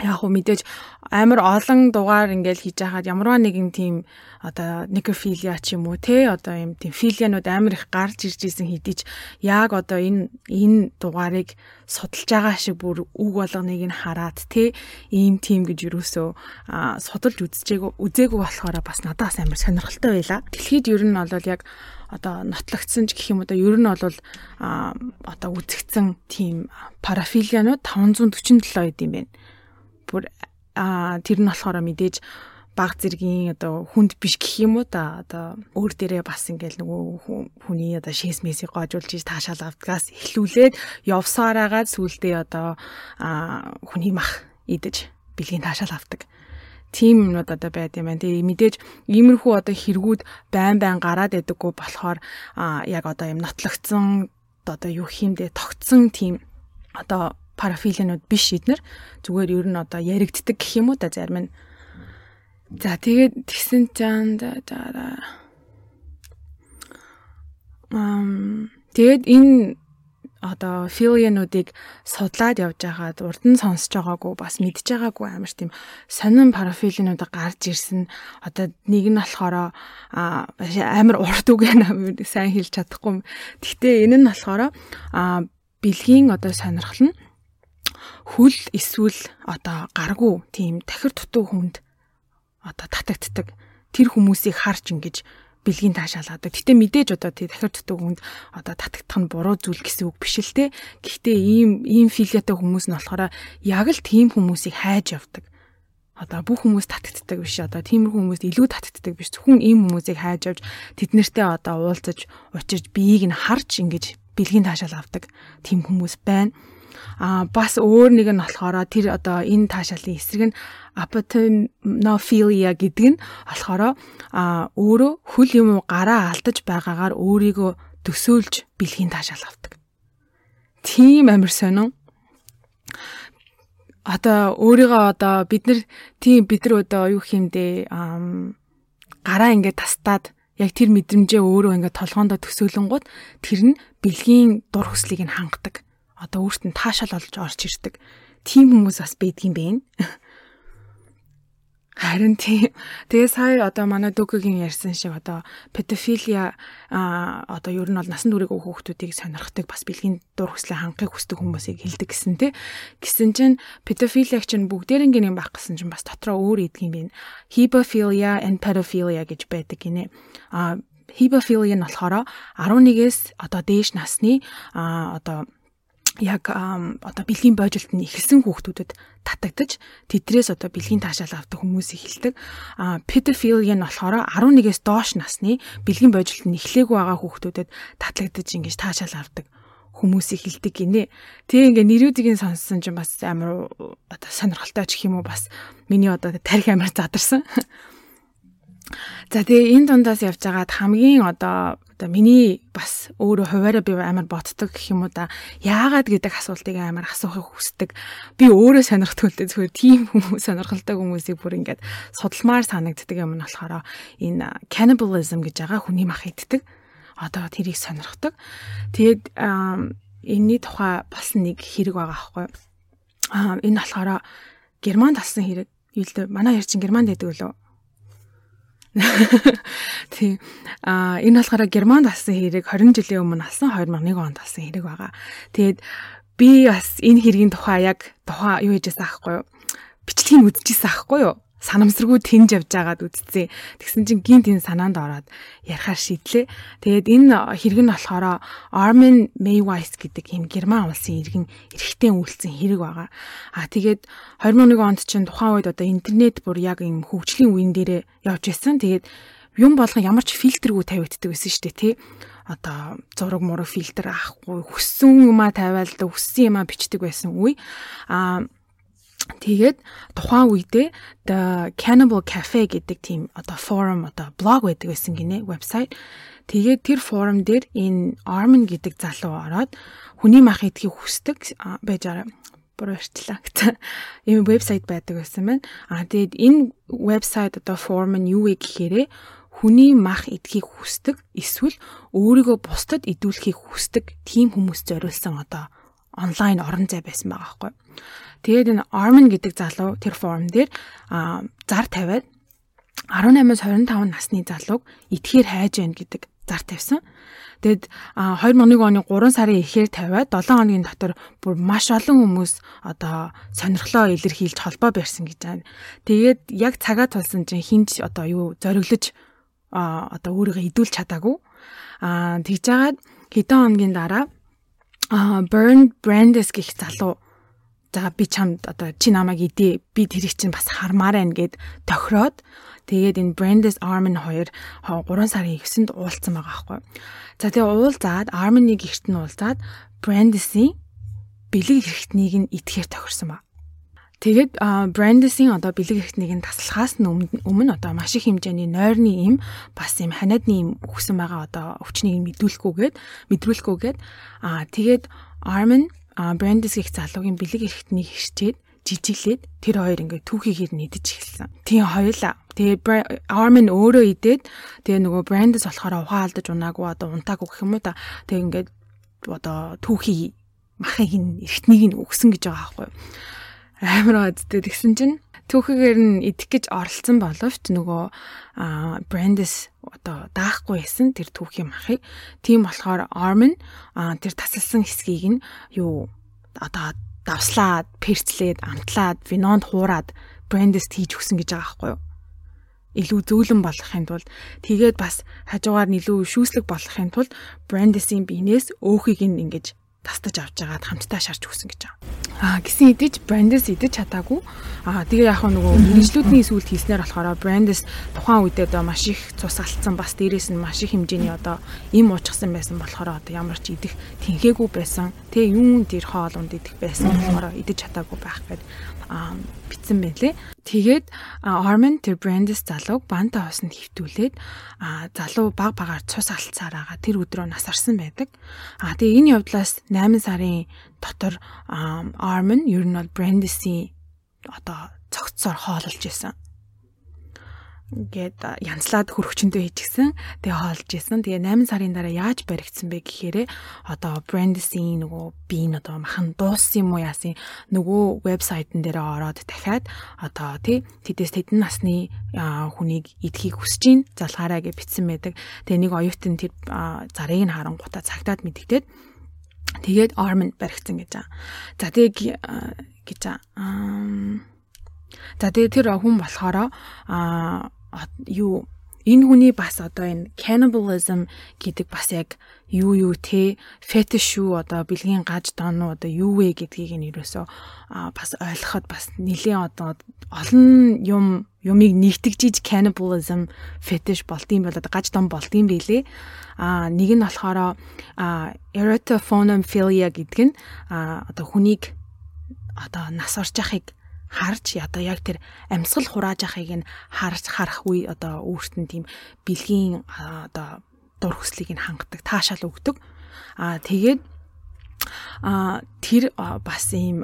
яг хөө мэдээж амар олон дугаар ингээл хийж хахад ямарваа нэгэн тийм одоо некрофилия ч юм уу те одоо юм тийм филианууд амар их гарч ирж исэн хэдий ч яг одоо энэ энэ дугаарыг судалж байгаа шиг бүр үг болгоныг нь хараад те ийм тийм гэж юусоо судалж үзчихээг үзээгүй болохоор бас надаас амар сонирхолтой байла. Дэлхийд ер нь бол яг одоо нотлогдсон ч гэх юм одоо ер нь бол одоо үзэгдсэн тийм парафилианууд 547 эд юм байна. Бүр тэр нь болохоор мэдээж баг зэргийн одоо хүнд биш гэх юм уу да одоо өөр дээрээ бас ингээл нөгөө хүний одоо шээс месийг гоожуулж таашаал авдгаас эхлүүлээд явсараагаад сүулдээ одоо хүний мах идэж бэлгийн таашаал авдаг тийм юмнууд одоо байд юм байна. Тэгээ мэдээж иймэрхүү одоо хэрэгүүд байн байн гараад байдаггүй болохоор яг одоо юм нотлогдсон одоо юу хиймдээ тогтсон тийм одоо парафилинууд биш эднэр зүгээр ер нь одоо яригддаг гэх юм уу да зарим нь. За тэгээд тэгсэн чанд дараа ам тэгээд энэ одоо филиануудыг судлаад явж байгаад урд нь сонсож байгаагүй бас мэдж байгаагүй амар тийм сонин парафилинууд гарч ирсэн. Одоо нэг нь болохоор амар урт үг сайн хэлж чадахгүй. Гэхдээ энэ нь болохоор бэлгийн одоо сонирхол нь хүл эсвэл одоо гаргуу тийм тахир дутуу хүнд одоо татагддаг тэр хүмүүсийг харж ингэж бэлгийн таашаалаад. Гэтэ мэдээж одоо тий дахир дутуу хүнд одоо татагдах нь буруу зүйл гэсэн үг биш л те. Гэхдээ ийм ийм филиатай хүмүүс нь болохоор яг л тийм хүмүүсийг хайж явдаг. Одоо бүх хүмүүс татагддаг биш одоо тиймэрхүү хүмүүс илүү татагддаг биш. Зөвхөн ийм хүмүүсийг хайж авч тэднэртэй одоо уулзаж учирж биеийг нь харж ингэж бэлгийн таашаал авдаг тийм хүмүүс байна. А бас өөр нэг нь болохоор тэр одоо энэ таашаалын эсрэг нь apatonophobia гэдэг нь болохоор а өөрөө хөл юм гараа алдаж байгаагаар өөрийгөө төсөөлж бэлгийн таашаал авдаг. Тийм амир сонин. Одоо өөрийгөө одоо бид нар тийм бид нар одоо юу хиймдээ гараа ингээд тастаад яг тэр мэдрэмжээ өөрөө ингээд толгоондоо төсөөлөнгүүд тэр нь бэлгийн дур хүслийг нь хангадаг. Одоо өөртөө таашаал олж орж ирдэг. Тим хүмүүс бас байдгийн бэ. Харин тийм. Тэгээ сая одоо манай Дөгөгийн ярьсан шиг одоо педофилия а одоо ер нь бол насан туршиг хүүхдүүдийг сонирхдаг бас бэлгийн дур хүслээ хангахыг хүсдэг хүмүүсийг хэлдэг гэсэн тий. Гэсэн чинь педофилиаг чинь бүгдээрингийн юм байх гэсэн чинь бас дотроо өөр идэх юм байна. Hebophilia and pedophilia гэж байдаг гинэ. А hebophilia нь болохоор 11-ээс одоо дээш насны а одоо яг одоо бэлгийн бойжилт нь ихэлсэн хүүхдүүдэд татагдаж тэдрээс одоо бэлгийн таашаал авдаг хүмүүсийг хэлдэг. А pedophilia нь болохоор 11-ээс доош насны бэлгийн бойжилт нь эхлээгүй байгаа хүүхдүүдэд татлагдаж ингэж таашаал авдаг хүмүүсийг хилдэг гинэ. Тэгээ ингээ нэрүүдийг сонссон чинь бас амар одоо сонирхолтой ч юм уу бас миний одоо тарих амар задарсан. За тэгээ энэ дундаас явж байгаад хамгийн одоо одоо миний бас өөрөө хуваараа би амар ботдог гэх юм уу да яагаад гэдэг асуултыг амар асуухыг хүсдэг. Би өөрөө сонирхдаг л дээ зүгээр тийм хүмүүс сонирхолтой хүмүүсийг бүр ингээд судалмаар санагддаг юм нь болохоор энэ cannibalism гэж байгаа хүний мах иддэг. Одоо тэрийг сонирхдаг. Тэгээд энэний тухай бас нэг хэрэг байгаа аахгүй. Аа энэ болохоор Германд алсан хэрэг. Юу л дээ манай яар чин Германд байдаг лөө Тийм. Аа энэ болохоор Германд алсан хэрэг 20 жилийн өмнө алсан 2001 онд алсан хэрэг байгаа. Тэгээд би бас энэ хэргийн тухай яг тухай юу хийжээс аахгүй юу? Бичлэгийг үзчихсэн аахгүй юу? Санамсаргүй тэнж явж байгаад үтцээ. Тэгсэн чинь гинт энэ санаанд ороод ярихаар шийдлээ. Тэгээд энэ хэрэг нь болохоор Armin Mayweis гэдэг юм Герман улсын иргэн эрэгтэй үйлцэн хэрэг байгаа. Аа тэгээд 2001 онд чинь тухайн үед одоо интернет бүр яг юм хөгжлийн үеийн дээрээ явж байсан. Тэгээд юм болгон ямар ч фильтргүй тавигддаг байсан шүү дээ тий одоо зураг мураг фильтр авахгүй хүссэн юмаа тавиал да хүссэн юмаа бичдэг байсан үе. Аа Тэгээд тухайн үедээ The Cannibal Cafe гэдэг тийм одоо форум одоо блог байдаг байсан гинэ вебсайт. Тэгээд тэр форум дээр энэ Armin гэдэг залуу ороод хүний мах идхийг хүсдэг байж байгаа бүрэрчлээ гэсэн ийм вебсайт байдаг байсан байна. Аа тэгээд энэ вебсайт одоо форум нь юу вэ гэхээр хүний мах идхийг хүсдэг эсвэл өөрийгөө бусдад идүүлэхийг хүсдэг тийм хүмүүс зориулсан одоо онлайн орон зай байсан байгаа байхгүй. Тэгээд энэ Armin гэдэг залуу тэр форум дээр зар тавиад 18-аас 25 насны залууг итгэхээр хайж байна гэдэг зар тавьсан. Тэгэд 2001 оны 3 сарын эхээр тавиад 7 хоногийн дотор бүр маш олон хүмүүс одоо сонирхлоо илэрхийлж холбоо барьсан гэж байна. Тэгээд яг цагаа тулсан чинь хинч одоо юу зориглож одоо өөрийгөө идүүлж чадаагүй. Аа тэгж жагаад хэдэн хоногийн дараа Burn Brandes гэх залуу за би чамд одоо чи намайг идэ би тэрийг чинь бас хармаар байна гэд тохироод тэгээд энэ Brandes Armin хоёр 3 сарын 9-нд уулзсан байгаа байхгүй. За тэгээ уулзаад Armin-ыг гэрт нь уулзаад Brandes-ийн бэлэг хэрэгтнийг нь итгэхээр тохирсон ба. Тэгээд Brandes-ийн одоо бэлэг хэрэгтнийг нь таслахаас нь өмнө одоо маш их хэмжээний нойрны им бас юм ханиадны им өгсөн байгаа одоо өвчнийг мэдүүлэхгүйгээд мэдрүүлэхгүйгээд аа тэгээд Armin Брендис гих залуугийн бэлэг эрэхтнийг хичээд жижиглээд тэр хоёр ингээ түүхийгээр нэдэж эхэлсэн. Тийм хоёулаа. Тэгээ Armin өөрөө идээд тэгээ нөгөө Brandis болохоор ухаан алдаж унаагүй одоо унтаагүй гэх юм уу та. Тэгээ ингээд одоо түүхий махыг эрэхтнийг нь өгсөн гэж байгаа байхгүй юу. Амар гадтэй тэгсэн чинь түүхийгээр нь идэх гэж оролцсон боловч нөгөө Brandis одоо даахгүй байсан тэр түүхийн махыг. Тийм болохоор Armin тэр тасалсан хэсгийг нь юу одоо давслаад, перцлээд, амтлаад, винонд хуураад Brandis хийж өгсөн гэж байгаа байхгүй юу? илүү зөөлөн болгохын тулд тэгээд бас хажуугаар нь илүү шүүслэг болгохын тулд Brandis-ийн биенээс өөхийг нь ингэж тастаж авч жагаад хамтдаа шарч өгсөн гэж байгаа. Аа гисэн идэж брандс идэж чадаагүй. Аа тэгээ яг нөгөө мэрэгжлүүдний сүлд хийснээр болохоор брандс тухайн үедээ одоо маш их цус алдсан бас дээрээс нь маш их хэмжээний одоо им уучсан байсан болохоор одоо ямар ч идэх тэнхээгүй байсан. Тэгээ юун дээр хоол унд идэх байсан болохоор идэж чадаагүй байх гэдэг битсэн байлээ. Тэгээд Armin тэр Brandis залууг банта хоосонд хөвтүүлээд залуу баг багаар цус алцаар байгаа тэр өдрөө насарсан байдаг. А тэгээ энэ явдлаас 8 сарын дотор Armin ер нь бол Brandis-ийн одоо цогцсоор хоололж исэн ингээд янзлаад хөрөгчөндөө хийчихсэн. Тэгээ хоолж исэн. Тэгээ 8 сарын дараа яаж баригдсан бэ гэхээр одоо Brandis-ийн нөгөө би энэ одоо махан дууссан юм уу яасан нөгөө вебсайтн дээр ороод дахиад одоо тий тэдэс тэдэн насны хүнийг идэхийг хүсэж гин залгаараа гэж бичсэн байдаг. Тэгээ нэг оюутан тэр зарыг нь харангуудаа цагтаад мэдэгдээд тэгээд Armin баригдсан гэж байгаа. За тэгээ гэж аа За тэгээ тэр хүн болохоор а юу энэ хүний бас одоо энэ cannibalism гэдэг бас яг юу юу те? Fetish шүү одоо бэлгийн гаж дон одоо юу вэ гэдгийг нь ерөөсөө бас ойлгоход бас нэлийн одоо олон юм юмыг нэгтгэжиж cannibalism fetish болдсон бол одоо гаж дон болдсон билээ а нэг нь болохоор erotophonophilia гэдэг нь одоо хүнийг одоо нас орж яхахыг харж одоо яг тэр амьсгал хурааж ахыг нь харж харах үе одоо өөртөө тийм бэлгийн одоо дур хүслийг нь хангадаг таашаал өгдөг. Аа тэгээд аа тэр бас ийм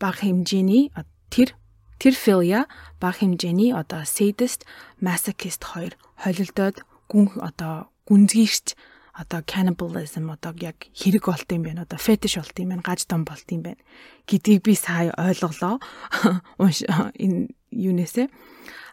баг хэмжээний тэр тэр филия баг хэмжээний одоо sadist masochist хоёр холилдоод гүн одоо гүнзгийрч одоо cannibalism одоо яг хэрэг болт юм байна одоо fetish болт юм байна гаж том болт юм байна гэдгийг би сая ойлголоо. Энэ юунээсээ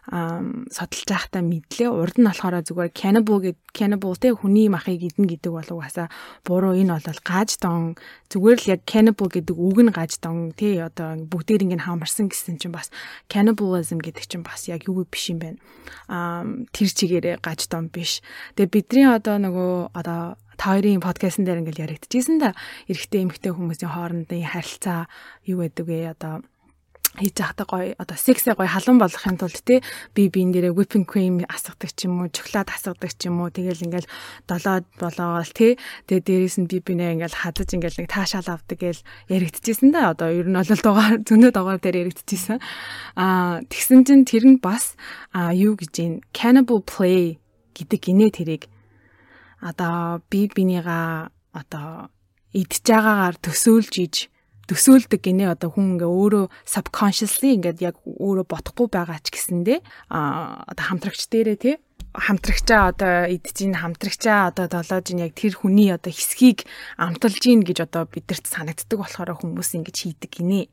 содолж байхдаа мэдлээ. Урд нь болохоор зүгээр cannibal гэд cannibal те хүний махыг идэн гэдэг бол угаасаа буруу энэ бол гаж дон зүгээр л яг cannibal гэдэг үг нь гаж дон те одоо бүгдээр ингэ хамарсан гэсэн чинь бас cannibalism гэдэг чинь бас яг юу биш юм байна. Аа тэр чигээрээ гаж дон биш. Тэгээ бидний одоо нөгөө одоо та хоёрын подкастн дээр ингээл яригдчихсэн да эрэгтэй эмэгтэй хүмүүсийн хоорондын харилцаа юу гэдэг вэ одоо хийж захтай гоё одоо сексээ гоё халуун болгох юм тулд тий би биен дээрээ whipping cream асгадаг ч юм уу шоколад асгадаг ч юм уу тэгэл ингээл долоод болоогоол тий тэгээ дээрээс нь би бинээ ингээл хадаж ингээл нэг таашаал авдаг гээл яригдчихсэн да. Одоо ер нь бол дугаар зөндөө дугаар дээр яригдчихсэн. Аа тэгсэн чинь тэр нь бас юу гэж юм cannibal play гэдэг гинэ тэрийг. Одоо би бинийгаа одоо идж байгаагаар төсөөлж иж төсөөлдөг гинэ одоо хүн ингээ өөрөө subconsciously ингээд яг өөрөө бодохгүй байгаа ч гэсэндээ а одоо хамтрагч дээрээ тий хамтрагчаа одоо идэж ин хамтрагчаа одоо долоож ин яг тэр хүний одоо хэсгийг амталж ин гэж одоо бидэрт санагддаг болохоор хүмүүс ингэж хийдэг гинэ.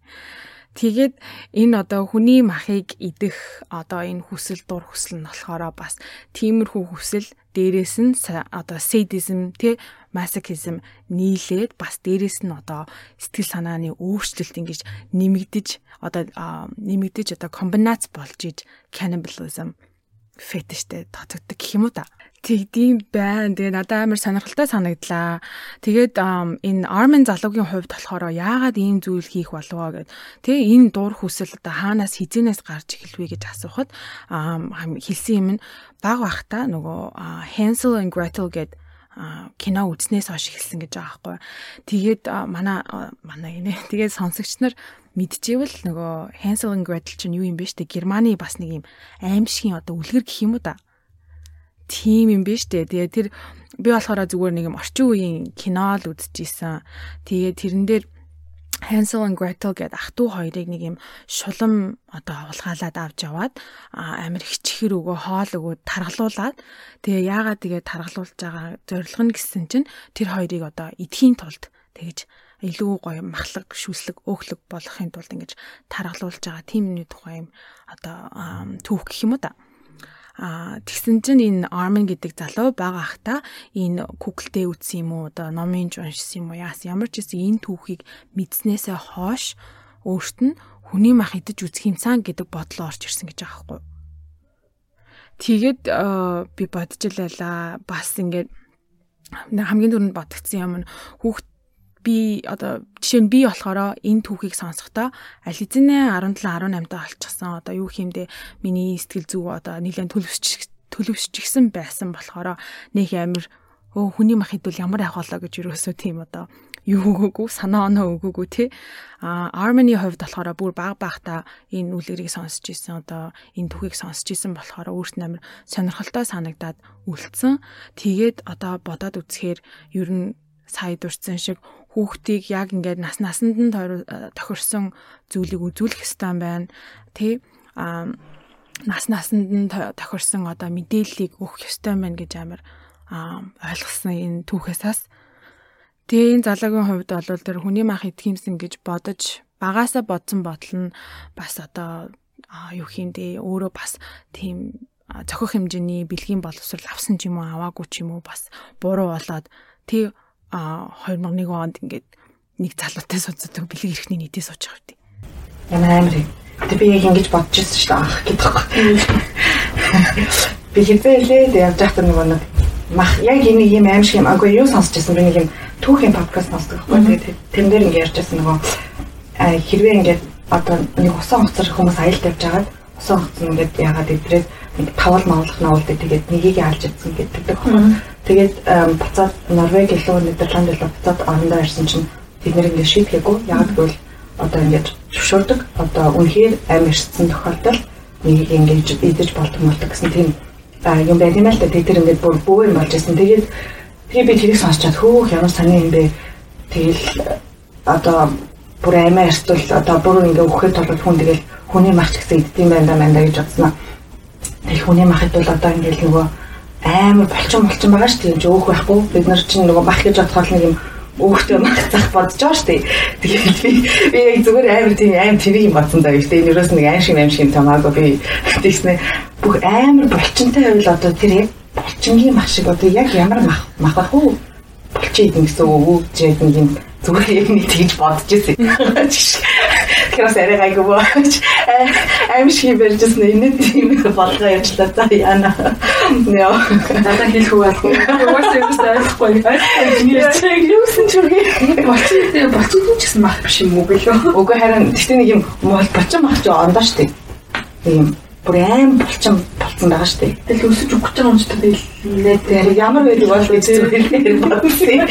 Тэгээд энэ одоо хүний махыг идэх одоо энэ хүсэл дур хүсэл нь болохоор бас тиймэрхүү хүсэл дээрээс нь одоо sadism тий masochism нийлээд бас дээрээс нь одоо сэтгэл санааны өөрчлөлт ингэж нэмэгдэж одоо нэмэгдэж одоо комбинац болж иж cannibalism фетиштэй тооцогддог гэх юм уу та. Тэгдэм байна. Тэгээ надад амар сонирхолтой санагдлаа. Тэгээд энэ Armin залуугийн хувьд болохоор яагаад ийм зүйл хийх болов гэд. Тэгээ энэ дур хүсэл одоо хаанаас хизэнээс гарч эхэлвэ гэж асуухад хэлсэн юм нь баг бахта нөгөө Hansel and Gretel гэд кино үзснээс хойш эхэлсэн гэж байгаа байхгүй. Тэгээд манай манай гинэ. Тэгээд сонсогч нар мэдчихвэл нөгөө Hansel and Gretel чинь юу юм бэ штэ Германы бас нэг юм аимшигын одоо үлгэр гэх юм уу да тийм юм биш үү. Тэгээ тэр би болохоор зүгээр нэг юм орчин үеийн кино л үзчихсэн. Тэгээ тэрэн дээр Hansel and Gretel гэдэг ах トゥ хоёрыг нэг юм шулам одоо авалгаалаад авч яваад амир хичхэр өгөө хоол өгөө таргалуулад тэгээ яагаад тэгээ таргалуулж байгаа зорилго нь гэсэн чинь тэр хоёрыг одоо эдхийн тулд тэгэж илүү гоё махлаг шүслэг өөхлөг болохын тулд ингэж таргалуулж байгаа тийм нэг тухай юм одоо түүх гэх юм уу да. А тэгсэн чинь энэ Armin гэдэг залуу байгаа хта энэ Google-тэй үтсэн юм уу одоо номын уншсан юм уу яасан ямар ч гэсэн энэ түүхийг мэдснээсээ хойш өөрт нь хүний мах идэж үзэх юмсан гэдэг бодлоо орж ирсэн гэж байгаа байхгүй. Тэгээд би бодож илаа бас ингээд хамгийн түрүүнд бодгдсон юм нь хүүхд би одоо жишээ нь би болохоор энэ түүхийг сонсохдоо аль хэзээ 17 18 даа олчихсан одоо юу хиймдээ миний сэтгэл зүй одоо нэлээд төлөвсч төлөвшчихсэн байсан болохоор нэг амир өө хүний мах хэдүүл ямар явах болоо гэж юусоо тийм одоо юу өгөөгүй санаа оноо өгөөгүй тий а Armany хувьд болохоор бүр баг багта энэ үлгэрийг сонсч ирсэн одоо энэ түүхийг сонсч ирсэн болохоор өөрт нь амар сонирхолтой санагдаад үлдсэн. Тэгээд одоо бодоод үзэхээр ер нь сая дурдсан шиг хүүхдийг яг ингээд нас насанд нь тохирсон зүйлийг үзүүлэх ёстой байна. Тий а нас насанд нь тохирсон одоо мэдээллийг өгөх ёстой байна гэж амар ойлгосон энэ түүхээсээс. Тэгээ энэ залуугийн хувьд бол тэр хүний мах идэхимсэн гэж бодож багаасаа бодсон бодол нь бас одоо юу хийндээ өөрөө бас тийм зохих хэмжээний бэлгийн боловсрал авсан ч юм уу аваагүй ч юм уу бас буруу болоод тий 2001 онд ингээд нэг залуутай суцдаг бэлэг эрхний нийтээ сууж байгаа үү. Ямар амар юм. Тэг би яг ингэж бодож ирсэн шүү дээ анх гэдэг. Би хэзээ лээ явж байхдаа нөгөө нэг мах яг энэ юм аим шиг юм. Агүй юу сонсч байсан би нэг юм түүхийн подкаст сонсдог байхгүй. Тэгээд тэн дээр ингэ ярьж байсан нөгөө хэрвээ ингээд одоо нэг усан хуцар хүмүүс аялал тавьж агаад усан хуцар ингээд ягаад идрээд нэг тавал мавлах навуулдаг тэгээд нэгийг алж идсэн гэдэг байхгүй. Тэгээд буцаад Норвег илүү Нидерланд илүү буцаад орондоо ирсэн чинь бид нэр ингээд шийдэхгүй. Яг гэвэл одоо ингээд зөвшөөрдөг. Одоо үнэхээр амь ирсэн тохиолдолд нэгийг ингээд идэж болдог болдог гэсэн тийм юм байт юм л та тэр ингээд бүр бөө юм болж байсан. Тэгээд Тэгээ би тэрийг сонсчаад хөөх ямар сони юм бэ. Тэгэл одоо бүр аймаа эртвэл одоо бүр ингээ өгөхөд бол хүн тэгэл хүний мах гэсэн иддэм байна да манда гэж бодсноо. Тэгэл хүний махад бол одоо ингээл нөгөө амар болчин болчин байгаа шүү дээ. Өөх байхгүй. Бид нар чинь нөгөө мах гэж бодоход нэг юм өөхтэй мах зах бодож байгаа шүү дээ. Тэгээд би би яг зүгээр амар тийм аим тэрийг юм бодсон даа дээ. Энэ юус нэг аим шиг аим шиг тамаагүй би тэгснэ бүх амар болчинтай байвал одоо тэр яг булчингийн мах шиг одоо яг ямар мах мах ах уу? Булчин идэм гэсэн үг жээд нэг юм зүгээр яг нэг тэгж бодож ирсэн. Бас арай гайгүй бооч. Аим шиг барьжсэн энэ тийм болгоо явчлаа за яана. Яа. Надад хэлэх үү алгүй. Уус юм сайхгүй. Яг юусэн ч үгүй. Булчин булчин ч гэсэн мах биш юм уу гэлөө. Үгүй харин тэгтээ нэг юм булчин мах ч ондоо штеп. Тийм бүр аим болчин болцсон байгаа шүү дээ. Тэгэл өсөж өгч байгаа юм ч тэгээд ямар байдаг бол би зүгээр бодсон.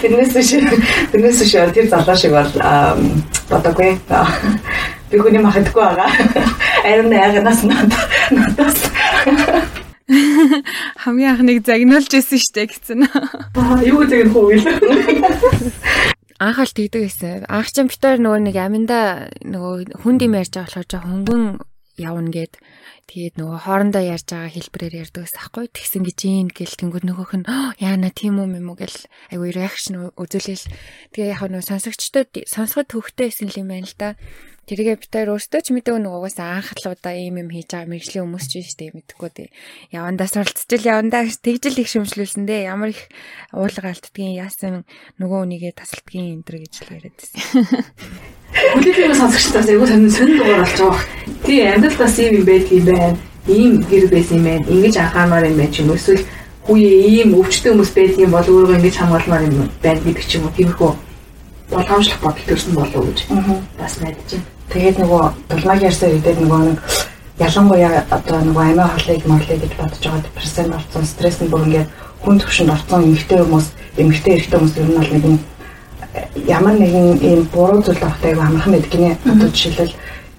Тэрнээс биш тэрнээс биш тэр залуу шиг бол бодоггүй. Би хүний махадгүй байгаа. Арин яаганаас надаас хамгийн анхныг загнуулж ирсэн штэ гэсэн. Юу загнах уу гэлээ. Анхаал тэгдэг гэсэн. Анх ч битээр нөгөө нэг аминда нөгөө хүн дэм ярьж байгаа болохоор жоо хөнгөн явна гэд. Тэгээд нөгөө хоорондоо ярьж байгаа хэлбэрээр ярьдаг ус ахгүй тэгсэн гэж юм гэл тэнгууд нөгөөх нь яана тийм юм юм уу? гэл айгу реакшн үзүүлээл тэгээ яг нөгөө сонсогчдод сонсоход төвхтэй исэн юм байна л да. Тэргээ битээр өөртөө ч мэдээгүй нөгөө угаасаа анхлуудаа ийм юм хийж байгаа мэрэгжлийн хүмүүс ч штэ мэдхгүй тий явандаа суралцчихл явандаа тэгжил их шүмжлүүлсэн дээ. Ямар их уурлага алддгийн яасан нөгөө үнийгээ тасалдгийн энэ төр гэж л яриад Бүлэглэгийн сонсогчдоос айгүй сонин сонин дугаар болж байгаа. Тий амьдрал бас ийм юм байдгийн байна. Ийм гэр байсан юм байна. Ингэж анхаамаар юм байна ч юм уу. Эсвэл хүүе ийм өвчтөн хүмүүс байдгийн бол өөрөө ингэж хамгаалмаар юм байна гэдэг ч юм уу. Тиймэрхүү болгоомжлох бодол төрсөн болов уу гэж бас найдаж байна. Тэгээд нөгөө дулмаг ярьсаар идээд нөгөө нэг ялангуяа одоо нөгөө амиа хоолыг морлыг гэж бодож байгаа депрессэнд орсон, стресс нь бүр ингээд хүн төвшөнд орсон эмэгтэй хүмүүс, эмэгтэй эрэгтэй хүмүүс ер нь бол нэг ямар нэгэн ийм буруу зүйл авахтай амархан байдаг гинэ. Одоо жишээлбэл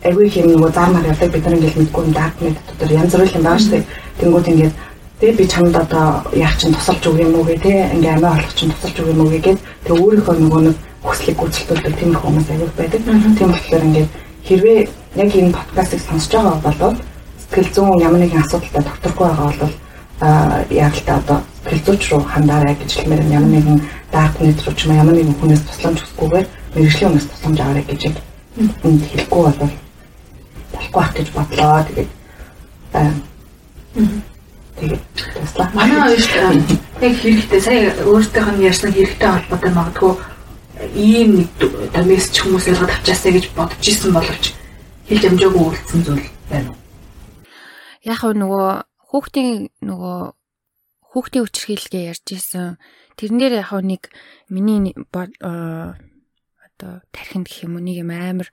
айгүй их юм нөгөө заамаар явдаг бид нар ингээл мэдгүй дарк мэд дотор янз бүрийн юм байгаа шүү дээ. Тэнгүүд ингээд тэгээ би чамд одоо яах чинь тусалж өгөх юм уу гэ тэ ингээ амиа олох чинь тусалж өгөх юм уу гэгээд тэгээ өөрийнхөө нөгөө нэг хүслийг гүйцэлдүүлдэг тийм их хүмүүс аяг байдаг. Тийм болохоор ингээд хэрвээ яг энэ подкастыг сонсож байгаа бол сэтгэл зүйн ямар нэгэн асуудалтай докторгүй байгаа бол яг л та одоо хэлцүүч рүү хандаарай гэж хэлмээр ямар нэгэн дарк net руу ч ямар нэгэн хүнээс тусламж хүсгүйгээр мэрэгжлийн хүнээс тусламж аваарай гэж энд хэлэхгүй бол болохгүй ах гэж бодлоо. Тэгээд тэгээд туслаа. Манай хоёр яг хэрэгтэй сая өөртөөх нь ярьсан хэрэгтэй холбоотой магадгүй ийм нэг мессеж хүмүүс ялгаад авчаасаа гэж бодож исэн боловч хэлж амжаагүй үлдсэн зүйл байна уу? Яг нөгөө хүүхдийн нөгөө хүүхдийн хүчирхийлгээ ярьж исэн. Тэрэн дээр яг нэг миний одоо тархинд гэх юм уу нэг юм амар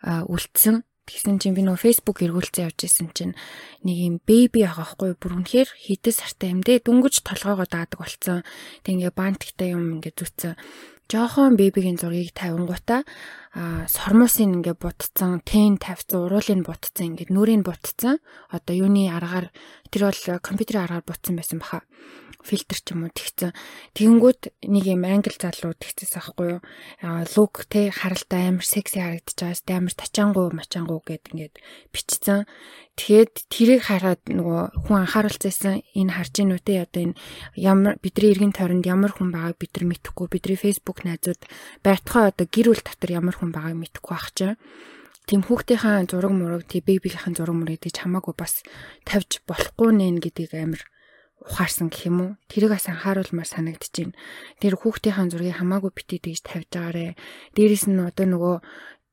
үлдсэн. Тэгсэн чинь би нөгөө Facebook эргүүлцэн явж исэн чинь нэг юм беби байгаа хгүй бүр үнэхээр хитэ сартай юм дээ дүнгэж толгоогоо даадаг болцсон. Тэг ингээ бантгтай юм ингээ зүтсэн. Жохон бебигийн зургийг тавингуудаа а сормуусын ингээ бутцсан, тэн тавьсан, уруулыг бутцсан, ингээ нүрийг бутцсан. Одоо юуны аргаар тэр бол компьютерийн аргаар бутсан байсан баха фильтр ч юм уу тэгсэн. Тэгэнгүүт нэг юм англи залуу тэгчихсэн байхгүй юу? Лук те харалтай амар секси харагдаж байгаас те амар тачаангуу мачаангуу гэд ингээд бичсэн. Тэгээд тэрийг хараад нөгөө хүн анхааруулсан энэ харж ийн үү те одоо энэ ямар бидний эргэн тойронд ямар хүн байгааг бид нар мэдэхгүй бидний Facebook найзууд байтугай одоо гэр бүл дотор ямар хүн байгааг мэдэхгүй ах чинь тийм хүүхдийнхаа зураг мураг тий бэбигийнхэн зураг мурыг тийж хамаагүй бас тавьж болохгүй нэ гэдгийг амар ухаарсан гэх юм уу. Тэрийг бас анхааруулмаар санагдаж байна. Тэр хүүхдийн зургийг хамаагүй битээ тэгж тавьж байгаарэ. Дээрээс нь одоо нөгөө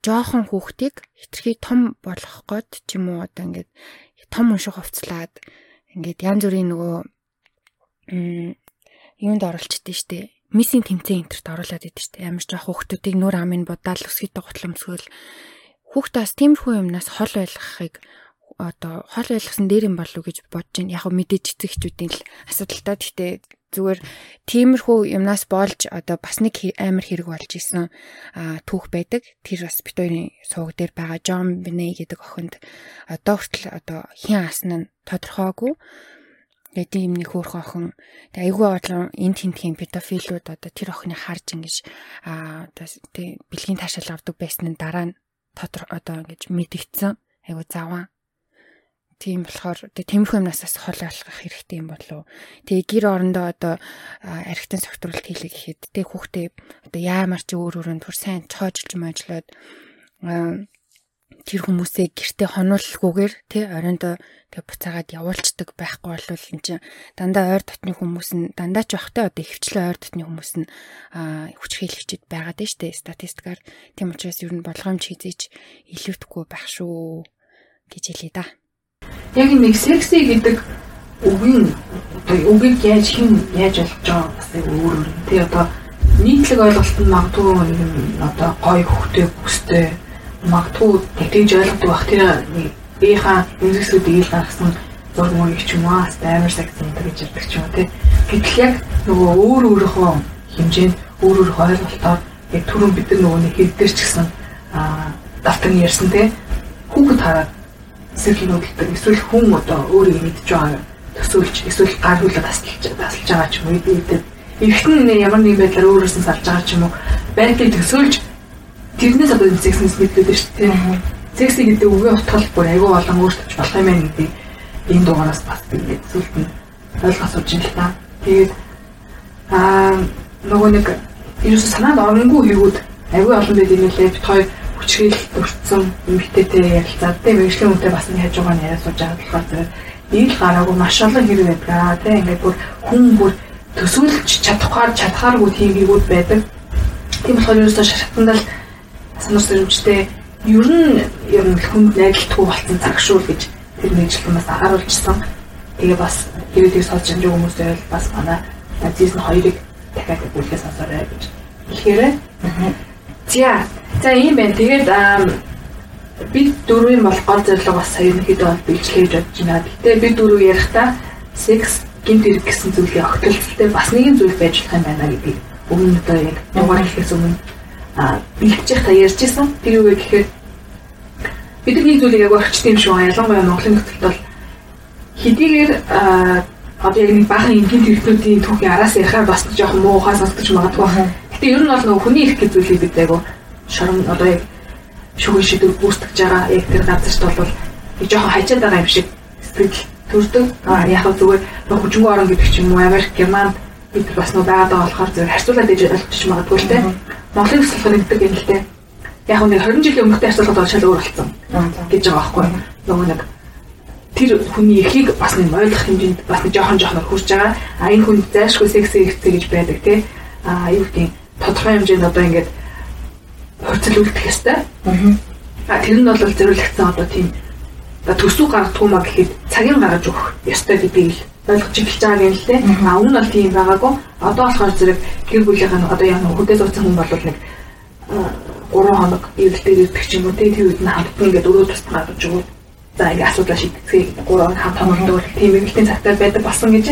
жоохон хүүхдийг хитрхий том болгох гээд ч юм уу одоо ингээд том унших хувцлаад ингээд янз бүрийн нөгөө юунд оролцдээ штэ. Миссийн тэмцээн энтерт оруулаад идэв штэ. Ямар ч жоох хүүхдүүдийг нүр амын будаал өсгөд гутламсгөл хүүхдээс тиймэрхүү юмнаас хол байлгахыг одоо хол ойлгосон дээр юм болов уу гэж бодож байна. Яг хөө мэдээж эцэг эхчүүдийн л асуудалтай. Гэхдээ зүгээр тиймэрхүү юмнаас болж одоо бас нэг амар хэрэг болж исэн түүх байдаг. Тэр бас бит хоёрын сууг дээр байгаа Джон Биней гэдэг охинд одоо хүртэл одоо хин асан нь тодорхойгүй. Тэгээ тийм нэг хөөх охин тэгээ айгүй олон энэ тентхийн педофилууд одоо тэр охиныг харж ингэж а одоо тий бэлгийн таашаал авдаг байсан нь дараа нь тодор одоо ингэж мэдгдсэн айгүй заван Тийм болохоор тэмхүү юмнаас бас хол алгах хэрэгтэй юм болов. Тэгээ гэр орондоо одоо архитектын согтруулалт хийлээ гэхэд тэг хүүхдээ одоо яамар ч өөр өөрөнд түр сайн цоожилж мажлаад тэр хүмүүсээ гэртээ хонуулахгүйгээр тий орондоо тэг буцаагаад явуулцдаг байхгүй болвол эн чинь дандаа ойр дотны хүмүүс нь дандаа ч бахтай одоо ихвчлэн ойр дотны хүмүүс нь хүч хийлэгчд байгаад байна штэ статистикаар тийм учраас ер нь болгоомж хийзэж илүүдэхгүй байх шүү гэж хэлээ да яг нэг секси гэдэг үгийн үгийг яаж хэн яаж ойлгож байгаа бас өөр өөр. Тэ одоо нийтлэг ойлголт нь магадгүй нэг одоо гой хөхтэй бүстэй магадгүй тэгж ойлгодог бах тэр нэг биеийнхаа үндэсүүд ийг гаргасан зург мөрийг ч юм аа амар сагсан гэж ярьдаг ч юм тий. Гэтэл яг нөгөө өөр өөрийнхөө хэмжээнд өөр өөр ойлголтоор яг түрүүн бид нар нөгөө нэг хэддэр ч гэсэн аа давтан ярьсан тий. Хүүхэд хараад эсрэг нүүдэлдэг эсвэл хүн одоо өөрийг мэдж байгаа төсөөлж эсвэл гар хүлээ таслж таслж байгаа ч юм уу эргэтэн нэ ямар нэгэн байдлаар өөрөөс нь салж байгаа ч юм уу байдлыг төсөөлж тэрнээс одоо секснес мэдлээд шүү дээ. Секси гэдэг үгийн утгал бүр айгүй болон өөртөж болох юм байна гэдэг. Энэ дугаараас бас ингээд зүйлт нь ойлгох сууж юм л та. Тэгээд аа нөгөө нэг ерөөсө санаанд оронгүй хэрэгүүд айгүй олон байд юм лээ бит хоёр хүчрэл өртсөн эмгтээтэй ярилцаад тийм мэрэгжлийн үнтэй бас нэг хажуугаар нь яриа сууж байгаа болохоор зэрэг нэг л гараагүй маш олон хэрэг байдаг. Тийм ингээд бүр хүн бүр төсөөлж чадхаар чадхааргүй тиймгүүд байдаг. Тийм болохоор ерөөсөө шатандал сануус төрөмжтэй ер нь ер нь хүнд найдалтгүй болсон цаг шүү гэж тэр мэрэгчлэн бас харуулжсан. Тэгээ бас гэрээдийг сонсож байгаа хүмүүс байвал бас манай зизн хоёрыг дахиад бүлгээ сонсоорой гэж хэлэхээр. За За ийм байна. Тэгээд бид дөрвийн болох гол зорилго бас сая ерөнхийдөө бол бэлжлэж бодож байна. Гэтэ бид дөрөв ярихдаа секс гинт хэрэг гэсэн зүйлээ огтлцолтой бас нэгэн зүйл байж болох юм байна гэдгийг өмнө одоо яг дугаар хэлэхээс өмнө бэлтгэж та ярьж исэн. Тэр юу гэхээр бид нэг зүйлийг яг орчт юм шүү. Ялангуяа Монголын нөхцөлд бол хэдийгээр одоо яг нэг баахан ингийн хэрэгтнүүдийн түүхийн араас ярихаар бас жоохон муу ухаас сонсгож магадгүй. Гэтэ ер нь бол нөгөө хүний эрх гэж зүйлийг бид айгу шорон одоо яг шүүх шийдвэр гүйцэтгэж байгаа яг тэр газарт бол яг жоохон хажаад байгаа юм шиг сэтгэл төрдөг. Яг зүгээр хөгжмөө орон гэдэг ч юм уу Америк, Герман бид бас нөө байгаад байгаа болохоор зөв харьцуулаад иж ойлгож магадгүй л те. Монголын төсөлхөр нэгдэг юм л те. Яг нэг 20 жилийн өмнөхтэй харьцуулахад бол шал өөр болсон гэж байгаа байхгүй. Нөгөө нэг тэр хүний эрхийг бас нэг ойлгох хэмжээнд бас нэг жоохон жоохон хүрч байгаа. А энэ хүн зайлшгүй секси эрхтэй гэж байдаг те. А юу гэдэг тодорхой хэмжээнд одоо ингээд хурцл үлдэх ёстой. Аа тэр нь бол зориулагдсан одоо тийм төсөв гаргадгүй маа гэхэд цагийн гаргаж өгөх ёстой гэдгийг ойлгож эхэлж байгаа юм л те. А өмнө нь бол тийм байгаагүй. Одоо болохоор зэрэг гэр бүлийнхэн одоо яг хөдөө зурсан хүн бол нэг 3 хоног эвлэлээр ирдэг ч юм уу те. Тэр үед нь хамтдан ингээд өрөө тусдаа гадаж өгөө. За ингээд асуудал шийдэцгээе. 3 хоног хамт хамтдаг тийм эвлэлийн цагтаа байдаг болсон гэж.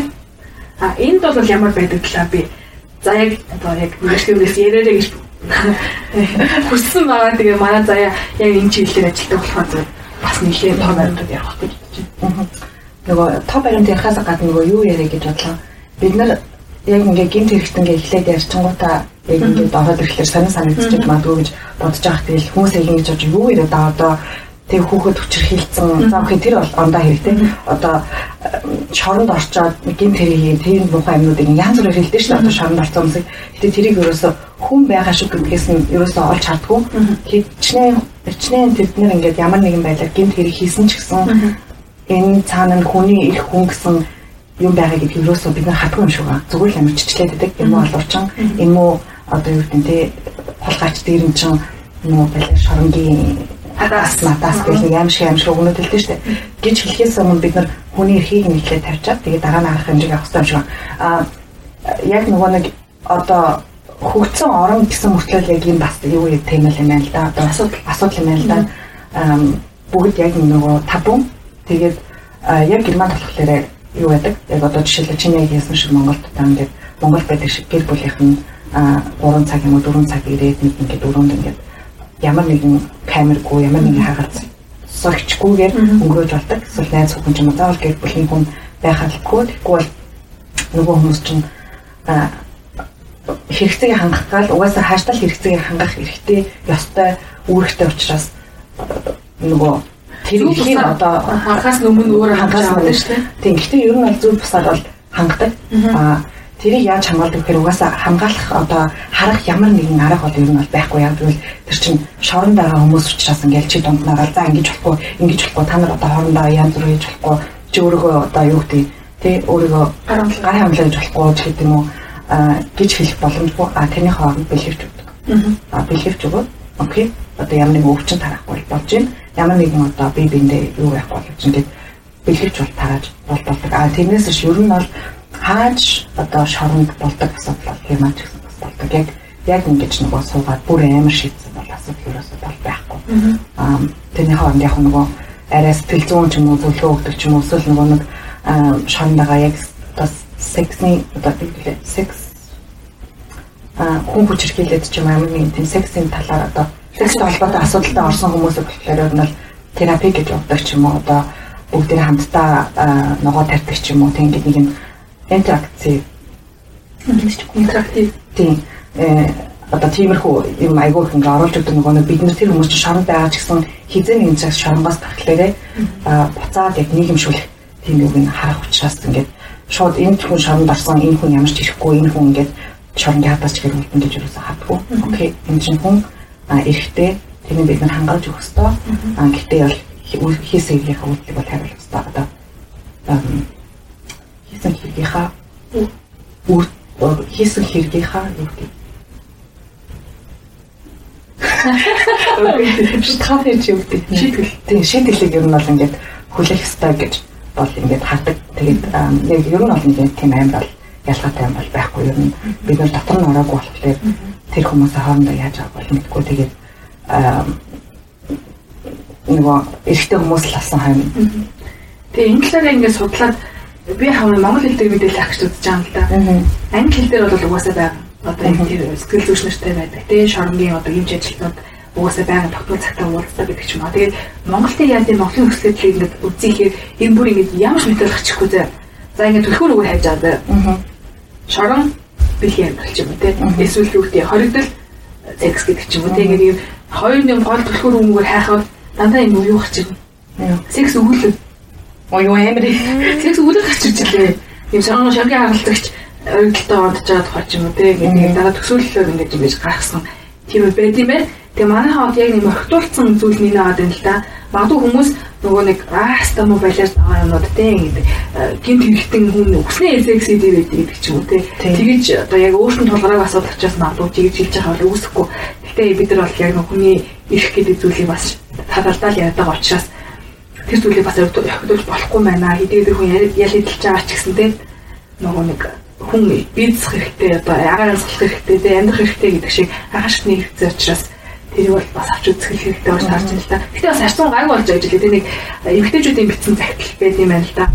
А энд бол ямар байдаг талаа би за яг одоо яг нэгшгээс яриараа гэж хүссэн байгаа. Тэгээ манай заяа яг энэ чиглэлээр ажилладаг болохоор бас нэлээд том баримтад ярих гэж байна. Нөгөө топ баримт ярихаас гадна нөгөө юу яриа гэж бодлоо. Бид нар яг ингээ гинт хэрэгт ингээ эхлээд ярьчингуудаа яг ингээ ороод ирэхлээр сонир санагдчих магадгүй гэж бодож байгаа. Тэгэл хүмүүс яг ингэж бодож юу яриад байгаа одоо тэг хүүхэд хүчрхийлсэн. За окей тэр бол ондоо хэрэгтэй. Одоо шоронд орчоод гинт хэргийн тэр муухай юмнуудыг янз бүрээр хэлдэг шүү дээ. Одоо шоронд орсон хүмүүсийг. Гэтэ тэрийг ерөөсө хүн байгаа шүү гэдгээс нь ерөөсө олж хардггүй. Хичнээн хичнээн тэд нар ингээд ямар нэгэн байдлаар гинт хэрэг хийсэн ч гэсэн энэ цаана нь хүний их хүн гэсэн юм байгаа гэдгийг ерөөсөө бид нар хатгүй юм шиг байна. Зүгээр л амжичлээд байдаг. Энэ муу олорчин, энэ муу одоо юу гэдэг нь те холгаач дээр нь чин муу байлаа шоронгийн хагас надаас гэх юм шиг юм шиг өгнөд шүү дээ. Гэж хэлхээс өмнө бид нар хүний эрхийг нь ихлэ тавьчаад тэгээ дараа нь харах хэмжээг авах хэрэгтэй юм шиг байна. Аа яг нөгөө нэг одоо хөгцсөн орон гэсэн мөртлөө яг юм бас юу юм тэмэл юм байна л да. Одоо асуудал асуудал юм байна л да. Аа бүгд яг нөгөө табун тэгээд яг герман болохоор юу байдаг? Яг одоо жишээлбэл чиний яг хэлсэн шиг Монголд та ингээд Монгол байдаг шиг гэр бүлийнх нь 3 цаг юм уу 4 цаг ирээд нэг ингээд өрөөнд ингээд ямар нэгэн камергүй ямар нэгэн хагалц согчгүйгээр өнгөрөөж болдог. Эсвэл найз хүн ч юм уу заавал гэр бүлийн хүн байх албагүй. Тэгэхгүй бол нөгөө хүмүүс чинь хэрэгцээг хангах гал угаасаа хааштай хэрэгцээг хангах эрхтэй ёстой үүрэгтэй учраас нөгөө тэр их одоо хангахаас өмнө өөрөө хангах юм шүү дээ. Тийм. Гэхдээ ер нь бол зөв бусаар бол хангадаг. Аа тэрийг яаж хамгаалдаг гэхээр угаасаа хамгаалах одоо харах ямар нэгэн арга бол ер нь бол байхгүй яг тэгвэл тэр чинь шоронд байгаа хүмүүс учраас ингээл чи дунднараа за ингэж болохгүй ингэж болохгүй та нар одоо хоорондоо янз бүр хийж болохгүй чи өөрийгөө одоо юу гэдэг тий өөрийгөө гар хамлаа гэж болохгүй ч гэдэг юм уу гэж хэлэх боломжгүй а таны хооронд бэлгэвч өгдөг. Аа бэлгэвч өгөө. Окей. Одоо ямар нэгэн өвчин тарахгүй болж байна. Ямар нэгэн одоо бие биендээ юу байх болж ингээд бэлгэвч бол тарааж болдог. А тэрнээс ш ер нь бол хааж одоо шоронд болдог асуудал аа ч гэсэн бас болдог. Яг яг ингэж нөгөө суугаад бүр амар шийдсэн бол асуудал ерөөсөө бол байхгүй. Аа тэрний хооронд яг нөгөө арай сэтгэл зүйн ч юм уу зөвлөгөө өгдөг ч юм уу эсвэл нөгөө нэг шорондоо яг одоо сексний одоо тийм секс а хүн хүч хэрхэлээд ч юм амар нэг тийм сексийн талаар одоо секстэй холбоотой асуудалтай орсон хүмүүсийг болохоор нь бол терапи гэж явдаг ч юм уу одоо бүгдээ хамтдаа ногоо тарьдаг ч юм уу тийм нэг юм интерактив интерактив тийм э одоо тиймэрхүү юм айгүй их ингээ оруулж өгдөг нөгөө бид нар тэр хүмүүс чинь шоронд байгаа ч гэсэн хизээ нэгэн цагт шоронгоос тахлаарэ буцаад яг нийгэмшүүлэх тийм үг нь харах учраас ингээд шууд энэ хүн шоронд орсон энэ хүн ямар ч ирэхгүй энэ хүн ингээд шоронд хадаач гэх юм гэж юусаа хадгүй окей энэ чинь хүн эрэхтэй тэрийг бид нар хангаалж өгөх ёстой а гэтээ бол хийсэн хэрэгийнхаа үйлдэл бол хариулах ёстой одоо хийсэн хэрэгийнхаа үр хийсэн хэрэгийнхаа шийтгэл чи үгтэй шийтгэл тийм шийтгэлийг ер нь бол ингээд хүлээх ёстой гэж бол ингээд хардаг. Тэгээд яг ер нь бол ингээд тийм аим бол ялгаатай юм бол байхгүй. Ер нь бид нар дотор нь ороогүй болохоор тэр хүмүүсээ хоорондоо яаж авах бол мэдгүй. Тэгээд нөгөө эрэгтэй хүмүүс л асан хайм. Тэгээ энэ талаараа ингээд судлаад би хаваа монгол хэл дээр мэдээлэл авч үзэж байгаа юм л да. Англи хэл дээр бол угаасаа байгаа. Одоо энэ тэр сэтгэл зүйчнэртэй байдаг. Тэгээ шоронгийн одоо юмч ажилтнууд угаасаа байгаа тогтмол цагтаа уулздаг гэдэг ч юм аа. Тэгээд Монголын яа тийм Монголын өсөлтөд ингээд үзийхээр энэ бүр ингээд ямар ч мэдээлэл авчихгүй зэ. За ингээд төлхөр өгөө хайж байгаа. Аа. Шорон бэлгийн амьдрал ч юм уу те. Эсвэл юу гэдэг хоригдол секс гэдэг ч юм уу те. Ингээд хоёр нэг гол төлхөр өгөөгөр хайхад дандаа юм юу гарч ирнэ. Секс өгүүлэн Ой юу амар. Секс үлэх гарчиж илээ. Юм шарган шаргийн харалтагч оригдолтой одож байгаа тухай ч юм уу те гэдэг дараа төсөөллөөр ингэж ингэж гаргасан тийм үү байд юм байна. Тэгээ манай хаад яг нэг мохтуулсан зүйл нэг аваад байна л да. Магадгүй хүмүүс нөгөө нэг ааста муу балиар байгаа юмнууд те гэдэг гинт хэрэгтэн хүн секси дээр байдаг гэдэг ч юм уу те. Тэгэж одоо яг өөртөө тулгараг асуудал учраас магадгүй тэгж хэлж байгаа бол үүсэхгүй. Гэтэ бид нар бол яг хүний ирэх гэдэг зүйлийг бас талалдаал яриад байгаа учраас тэр зүйлийг бас өгдөөж болохгүй байна. Хэдийгээр хүн ял эдэлж байгаа ч гэсэн тийм нөгөө нэг хүн бизнес хэрэгтэй одоо агаар амсгах хэрэгтэй тийм амьдрах хэрэгтэй гэдэг шиг агашны хэрэгцээ учраас тэрийг бол бас авч үзэх хэрэгтэй болж таарч байна л да. Гэтэ бас харцсан гайг болж байгаа гэж хэлээ. Нэг эмгтээчүүдийн битсэн захидал байт юм байна л да.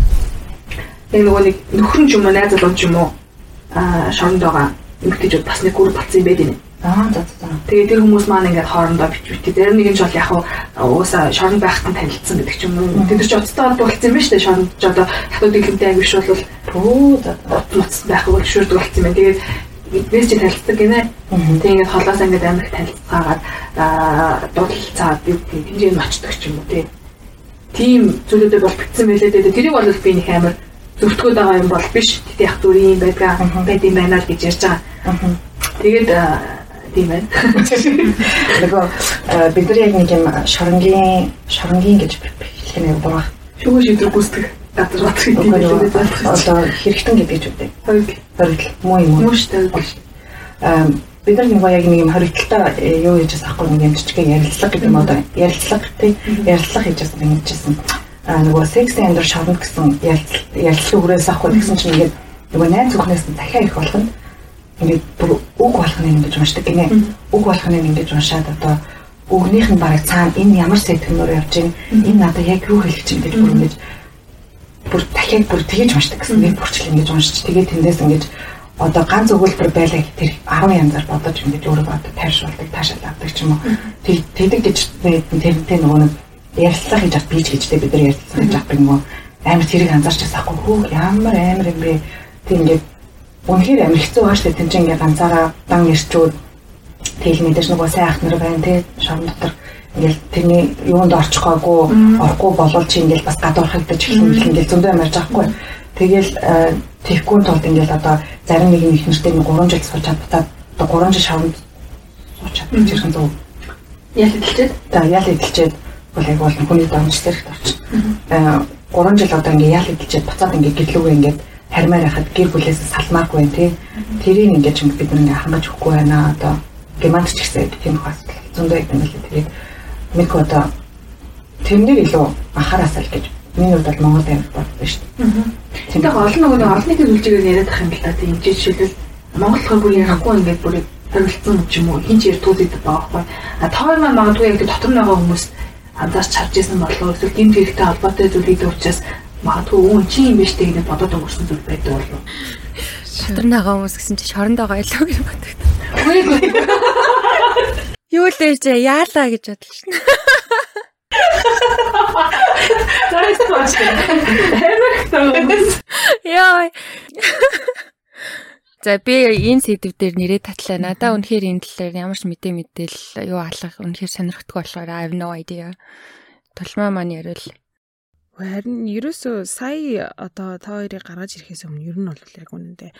Нэг нөгөө нэг нөхөр ч юм уу найз залуу ч юм уу аа шоронд байгаа эмгтээчүүд бас нэг гүр болсон юм байт юм. Аа за за. Тэгээ тэр хүмүүс маань ингээд хоорондоо бич бити. Тэр нэг нь ч бол яг уусаа шорон байхад танилцсан гэдэг ч юм уу. Тэд нар ч оцтой холбоо болсон юм байна шүү дээ. Шоронд ч одоо хатууд ихэнтэй ангиш бол бөө за утас байх бол шүрдэг болсон юм. Тэгээд биднээс ч танилцдаг гинэ. Тэгээ ингээд холоос ингээд амирх танилцаагаад дуудалцаад хэмжээ нь очдог ч юм уу тий. Тийм зүйлүүдээ бол битсэн байлээ дээ. Тэрийг бол би нэг амир зөвтгөөд байгаа юм бол биш. Тэт яг зүр юм байдгаа байд юм байна л гэж ярьж байгаа. Тэгээд тийм байна. Нөгөө бид нар яг нэг юм шоронгийн шоронгийн гэж хэлэх юм байна. Шүүгөө шийдвэр гүйцэтгэх газар бат гэдэг юм. Одоо хэрэгтэн гэдэг ч үгүй. Хориг. Хориг. Муу юм уу? Муу шүү дээ. Аа бид нар нөгөө яг нэг юм хоригдaltaа юу хийж байгаа ахгүй нэг юм жижигхэн ярилцлага гэдэг юм одоо ярилцлага тий ярилцлага хийж байгаа юм жижигсэн. Аа нөгөө секси амьдрал шорон гэсэн ярилцлага хүрээс авахгүй гэсэн чинь ингээд нөгөө найз зөвхнээс дахиад их болгоно ингээд бүр үг болох нь ингэж уншдаг гинэ. Үг болох нь ингэж уншаад одоо үгнийх нь бараг цаана энэ ямар сэтгэмээр явж байна. Энэ надад яг юу хэлэх чинь гэж бүр ингэж бүр дахиад бүр тэгэж уншдаг гэсэн. Би бүрчлэн ингэж уншиж тэгээд тэндээс ингэж одоо ганц өгүүлбэр байлаа тэр 10 янзаар бодож ингэж өөрөө одоо тайшруулдаг, таашаал авдаг ч юм уу. Тэгдэг гэж тэрнтэй нөгөө нэг ярилцлага хийж авах бийж гэжтэй бид нар ярилцлага хийж авах юм уу. Амар тэрийг анзаарч байсаахгүй хөө ямар амар юм бэ. Тэг ингээд үнэхээр амар хэцүү байгаа шүү дээ. Тэнцэн ингээ ганцаараа дан ирчүүд тэгэл мэдээж нөгөө сайн ах нар байна те шорон дотор ингээл тэрний юунд орчихгоогүй орохгүй болол чи ингээл бас гадуурхагдаж эхлэн ингээл зөндөө юм ярьж байгаа хгүй. Тэгэл тэггүй тулд ингээл одоо зарим нэг их нэртэй нэг 3 жил сууж чадтаа одоо 3 жил шоронд сууж чадчих хэрхэн зөв. Ял идэлчээд. За ял идэлчээд бол яг бол хүний дамж зэрэгт орчих. Аа 3 жил одоо ингээ ял идэлчээд буцаад ингээ гэрлүүгээ ингээд хармаар хахад гэр бүлээс салмаагүй тий. Тэрийг ингэж бид нэг хангаж өгөхгүй байна одоо гемант ч гэсэн тийм хас зөндөө юм л тэгээд нэг одоо тэрнэр илүү анхаараасаа л гэж миний хувьд бол Монгол амьд боддог шүү дээ. Тэгээд олон нөгөө олон нийтийн зүйлчээр яриад ах юм л та тийм жишээлбэл Монгол хөр бүр ярихгүй ингээд бүр хоригдсан ч юм уу хин ч ярь түүлдэг байгаа байхгүй. А тоор маань магадгүй яг дотор байгаа хүмүүс анзаарч харж ирсэн болов эсвэл гэмт хэрэгтэй холбоотой зүйлүүд учраас магадгүй үн чи юм биш тэгээд бодоод өнгөрсөн зүйл байдаг болов. Шатар нагаа хүмүүс гэсэн чи шоронд байгаа илүү гэж боддог. Үгүй Юу л ээж яалаа гэж бодлоо шин. Яа. За би энэ сэдв дээр нэрээ татлаа. Надаа үнэхээр энэ талаар ямар ч мэдээ мэдээл юу алах үнэхээр сонирхтгүй болохоор I have no idea. Тулмаа маань ярил. Харин ерөөсөө сая одоо та хоёрыг гаргаж ирэхээс өмнө ер нь бол яг үнэндээ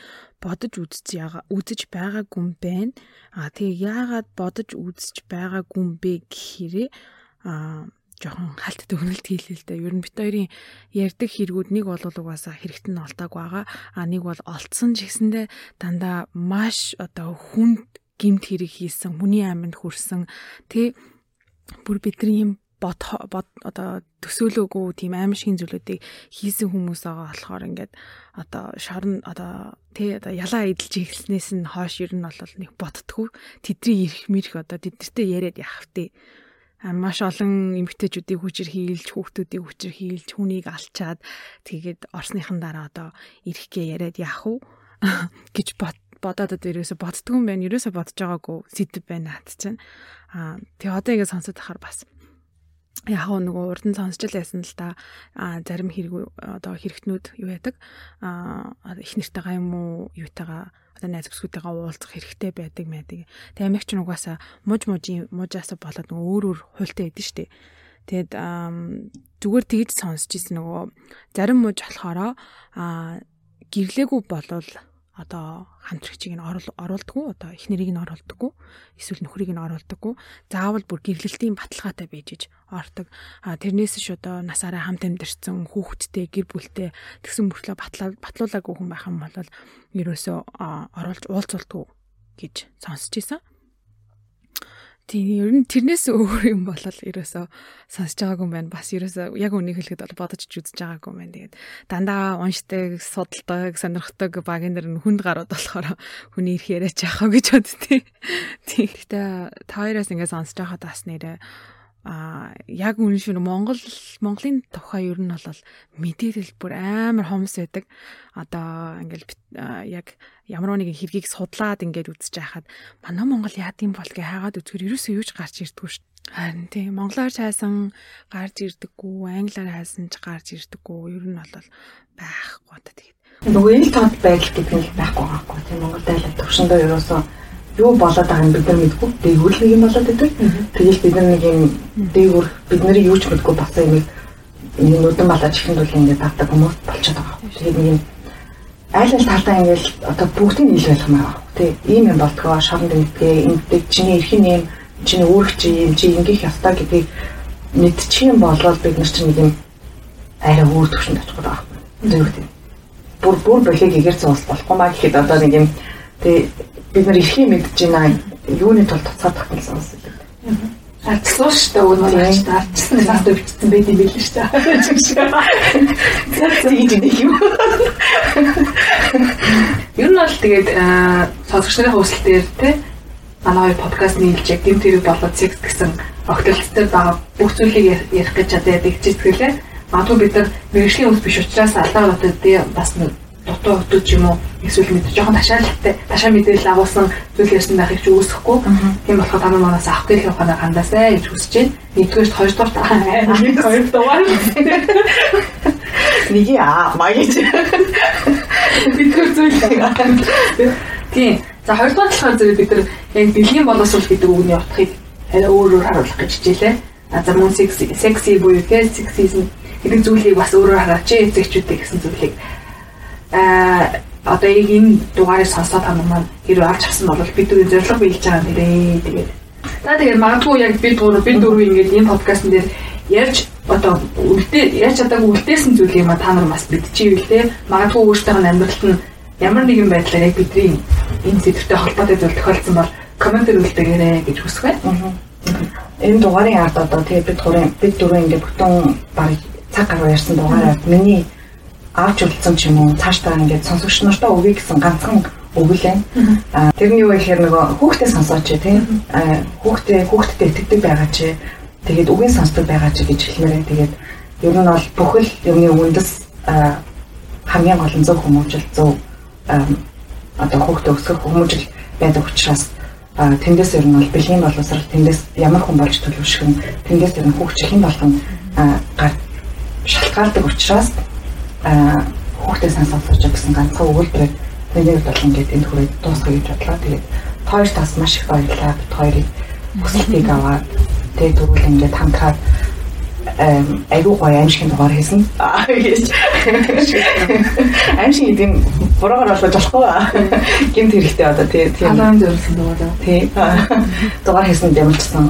бодож үзэж яага үзэж байгаагүй юм байна. А тэгээ яагаад бодож үзэж байгаагүй юм бэ гэхээрээ а жоохон халт төгнөлт хийлээ л дээ. Ер нь бит хоёрын ярьдаг хэрэгүүд нэг бол угаасаа хэрэгт нь олдааг байгаа. А нэг бол олцсон ч гэсэндээ дандаа маш одоо хүнд гимт хэрэг хийсэн, хүний аминд хүрсэн. Тэ бүр бидний юм бод одоо төсөөлөөгүй тийм аим шиг зүйлүүдийг хийсэн хүмүүс байгаа болохоор ингээд одоо шорон одоо тий одоо ялаа эдэлж эхэлснээс нь хойш ер нь бол нэг бодтгүй тэдний ирэх мэрх одоо тэднэртэй яриад явах тий маш олон эмгтээчүүдийг хүчээр хийлж хүүхдүүдийг хүчээр хийлж хүнийг алчаад тэгээд орсныхан дараа одоо ирэхгээ яриад яах вэ гэж бод бодоод одоо ерөөсө боддгүй юм байна. Ерөөсө бодож байгаагүй сэдв байна хат чинь. Аа тэгээ одоо ингэ сонсоод ахаар бас яг нөгөө урд нь сонсч л байсан л да зарим хэрэг одоо хэрэгтнүүд юу яадаг а их нэртэйгаа юм уу юутайгаа одоо найз бүсгүйтэйгээ уулзах хэрэгтэй байдаг байдаг. Тэгээ амигч нугасаа муж мужийн мужаасаа болоод нөгөө өөр өөр хуйлтай байдэн штэ. Тэгэд зүгээр тэгж сонсч ирсэн нөгөө зарим муж болохоро а гэрлээгүй болвол одоо хамтрагчийг нь оруулдаггүй одоо их нэрийг нь оруулдаггүй эсвэл нөхрийг нь оруулдаггүй. Заавал бүр гэрлэлтийн баталгаатай байж иж ордог. Тэрнээс ш одоо насаараа хамт амьдэрсэн хүүхэдтэй гэр бүлтэй тэгсэн мөртлөө батлуулаагүй хүн байх юм бол ерөөсөө оруулж уулзуулдаггүй гэж сонсч ийсэн Тийм ер нь тэрнээс өөр юм болол ерөөсөө сонсож байгаагүй юм байна. Бас ерөөсөө яг үнийг хэлэхэд бол бодож ч үзэж байгаагүй юм байна. Тэгээд дандаа уншдаг, судалдаг, сонирхдаг багийн нэр нь хүнд гарууд болохоор хүний ирэх яриач яахаа гэж боддتي. Тийм. Гэтэ та хоёроос ингээд сонсож байхад бас нэрээ а яг үнэн шүү Монгол Монголын тухай ер нь бол мэдээлэл бүр амар хомс байдаг. Одоо ингээл яг ямар нэгэн хэргийг судлаад ингээд үзэж байхад манай Монгол яад юм бол гэ хаагаад үзэхээр ерөөсөө юуж гарч ирдэггүй шүү. Харин тийм монголоор хайсан гарч ирдэггүй, англиар хайсан ч гарч ирдэггүй. Ер нь бол байхгүй та тэгээд. Нөгөө ил тод байдал гэдэг нь байхгүй байхгүй тийм Монгол дайлал төвшөндөө ерөөсөө юу болоод байгааг нь бид нар мэдгүй. Дээгүүр нэг юм болоод байдаг. Тэгэл бид нар нэг юм дээгүүр бид нарыг юу ч мэдгүй басан юм энэ нүдэн балаж ихэнд бол ингээд тавдаг хүмүүс болчиход байгаа. Тэгээд нэг юм айл ал талдаа ингээд одоо бүгдийг ил байх юм аа. Тэ ийм юм болтгоо шоронд мэдгээ ингээд чиний эрхийн юм чиний үүрэг чи юм чи ингээх ёстой гэдгийг мэдчих юм болвол бид нар чинь нэг юм арай өөр төвшөнд очих байгаа. Зөв үү? Бүр бүр бохиг игэрсэн ус болохгүй маа гэхэд одоо нэг юм тэгээ бид нар эрхийг мэдж байна. Юуны тул туцаад тах гэсэн ус гэдэг. Арчсан шүү дээ өгнө гэж арчсан нас өвчтсөн байд юм билээ шүү дээ. Тэгээд нэг юм. Ер нь бол тэгээд сонсогч нарын хөөсөл дээр те манай хоёр подкаст нийлж яг гэмт хэрэг болоод секс гэсэн огтлолттой байгаа бүх зүйлийг ярих гэж чадаад игчээсгэлээ. Магадгүй бид нар мэрэгжлийн хүмүүс биш учраас алдаа болоод тий бас дутуу хөтөж юм уу? Эсвэл мэд жоохон ташаалтай ташаа мэдээлэл агуулсан зүйл ярьсан байхыг ч үүсэхгүй. Тийм болохоор та манаас авах гэх ухаанаар хандаасай гэж хүсэж байна. Нэгдүгээр хоёрдугаар хоёр дугаар. нэг яа магич бидгээр зүйл тийм. За хоёрдугаар болохоор зөв бид нар яг бэлгийн боловсрол гэдэг үгний утгыг арай өөрөөр харуулах гэж хичээлээ. А за мөн секси секси буюу сексизм гэдэг зүйлийг бас өөрөөр хараач эцэгчүүдтэй гэсэн зүйлийг а одоо яг энэ дугаарыг сонсоод хамаг маань хэрэг авч авсан бол бид дөрөв зориг биелж байгаа нэрээ тэгээд. За тэгээд магадгүй яг бид дөрөв бид дөрөв ингээд энэ подкастн дээр ярьж одоо үлдээ яаж чадаагүй үлдээсэн зүйлийг ма та нар бас мэдчихэв л те магадгүй өөртөө амьдралт нь ямар нэгэн байдлаар яг бидний энэ зэвэртэй холбоотой зүйл тохиолдсон бол комментэр үлдээгээрэй гэж хүсэх байна. Энэ дугаарын ард одоо тэгээ бид гурван бид дөрөв ингээд бүтэн баг цаг гаруй ярьсан дугаараа миний авч үлдсэн ч юм уу цаашдаа ингээд сонсогч нартаа өгье гэсэн ганцхан өгүүлээ. Аа тэрний юу гэхээр нөгөө хүүхдээ сонсооч тийм хүүхдээ хүүхдэд итгэдэг байгаа чи. Тэгээд үгийн сонсдог байгаа чи гэж хэлмээрээ тэгээд ер нь бол бүхэл юмны үндэс хамгийн гол нь зөв хүмүүжил зөв одоо хүүхдээ өсгөх хүмүүжил байдаг учраас тэндээс ер нь бол бэлгийн боловсрал тэндээс ямар хүн болж төлөвшөх нь тэндээс ер нь хүүхчлийн болгон гар шалтгаалдаг учраас хүүхдээ сайн сонсож гэсэн ганцхан өгүүлбэрийг нэг бол ингээд энэ хүрээд дуусгая гэж бодлоо. Тэгээд хоёр тас маш их баярлалаа. Бид хоёрыг хүсэлтийг аваад тэгээд тэгвэл ингээд хамтраад айгуу гоё аимшигын дугаар хийсэн. Аа гэж. Аимшиг гэдэг нь буруугаар болгож болохгүй. Гинт хэрэгтэй одоо тий тийм. Халаан зөвлөсөн дугаар. Тий. Дугаар хийсэн дэмжсэн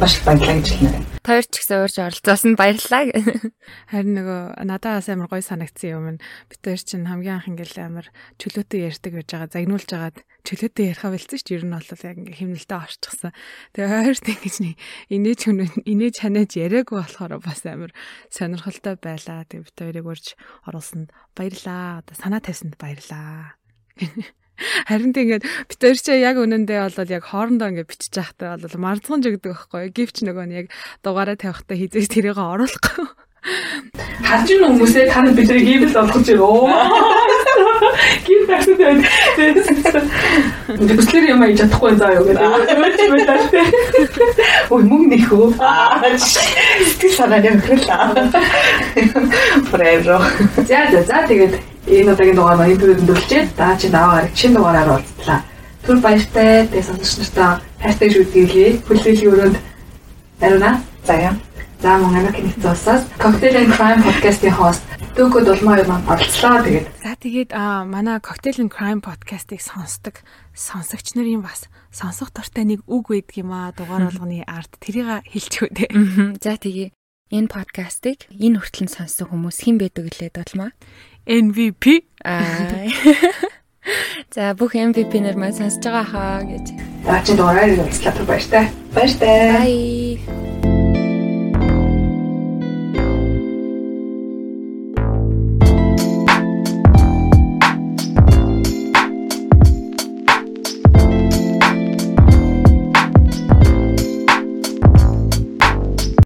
маш их баярлалаа гэж хэлнэ. Тойр ч гэсэн уурж оролцоосон баярлалаа. Харин нөгөө надаас амар гоё санагдсан юм нь бид хоёр чинь хамгийн анх ингээл амар чөлөөтэй ярьдаг гэж байгаа загнуулж агаад чөлөөтэй ярихаа бэлдсэн шүү. Ер нь бол яг ингээ хэмнэлтэд орчихсан. Тэгээ хоёрт ингэж нэг инээж инээж ханаж яриаггүй болохоор бас амар сонирхолтой байлаа. Тэгээ бид хоёрыг урьж оруулсанд баярлаа. Одоо санаа тавьсанд баярлаа. Харин тэгээд бид хоёр ч яг үнэндээ бол яг хоорондоо ингээд бичиж байхдаа бол марцган жигдэг байхгүй. Гэвч нөгөө нь яг дугаараа тавихтаа хизээс тэрийг оруулахгүй. Харж ийн хүмүүсээ та нар бидний хийвэл болгож ирөө. Гин тагсад байна. Бүслэр юм аяж чадахгүй заа юу гэдэг. Ой мөнгө нэхүү. Сэтгэл санаа юм хэлээ. Брэво. За за за тэгээд энэ удаагийн дугаар маань интернет дөрлжээ. Даа чи даваагаар шинэ дугаараар уулзлаа. Түр баяртай тэ сонсогч нартай хайртай шүтгэлээ. Хүлээлгийн өрөөнд барина. За яа. За мөн Америкийн нэгдсэн улсаас Cocktail and Crime podcast-ийн host Дөгөө Дулмаа юу маань оролцлоо. Тэгээд за тэгээд аа манай Cocktail and Crime podcast-ыг сонсдог сонсогч нарын бас сонсох дуртай нэг үг байдаг юм аа дугаар болгоны арт тэрийг хэлчихв дээ. За тэгээ энэ подкастыг энэ хүртлэн сонссон хүмүүс хэн байдаг гэлээ Дулмаа? MVP аа За бүх MVP нар маань сонсож байгаа хаа гэж. дараагийн дугаараар уулзлаа баяр таа. Баяр таа. Bye.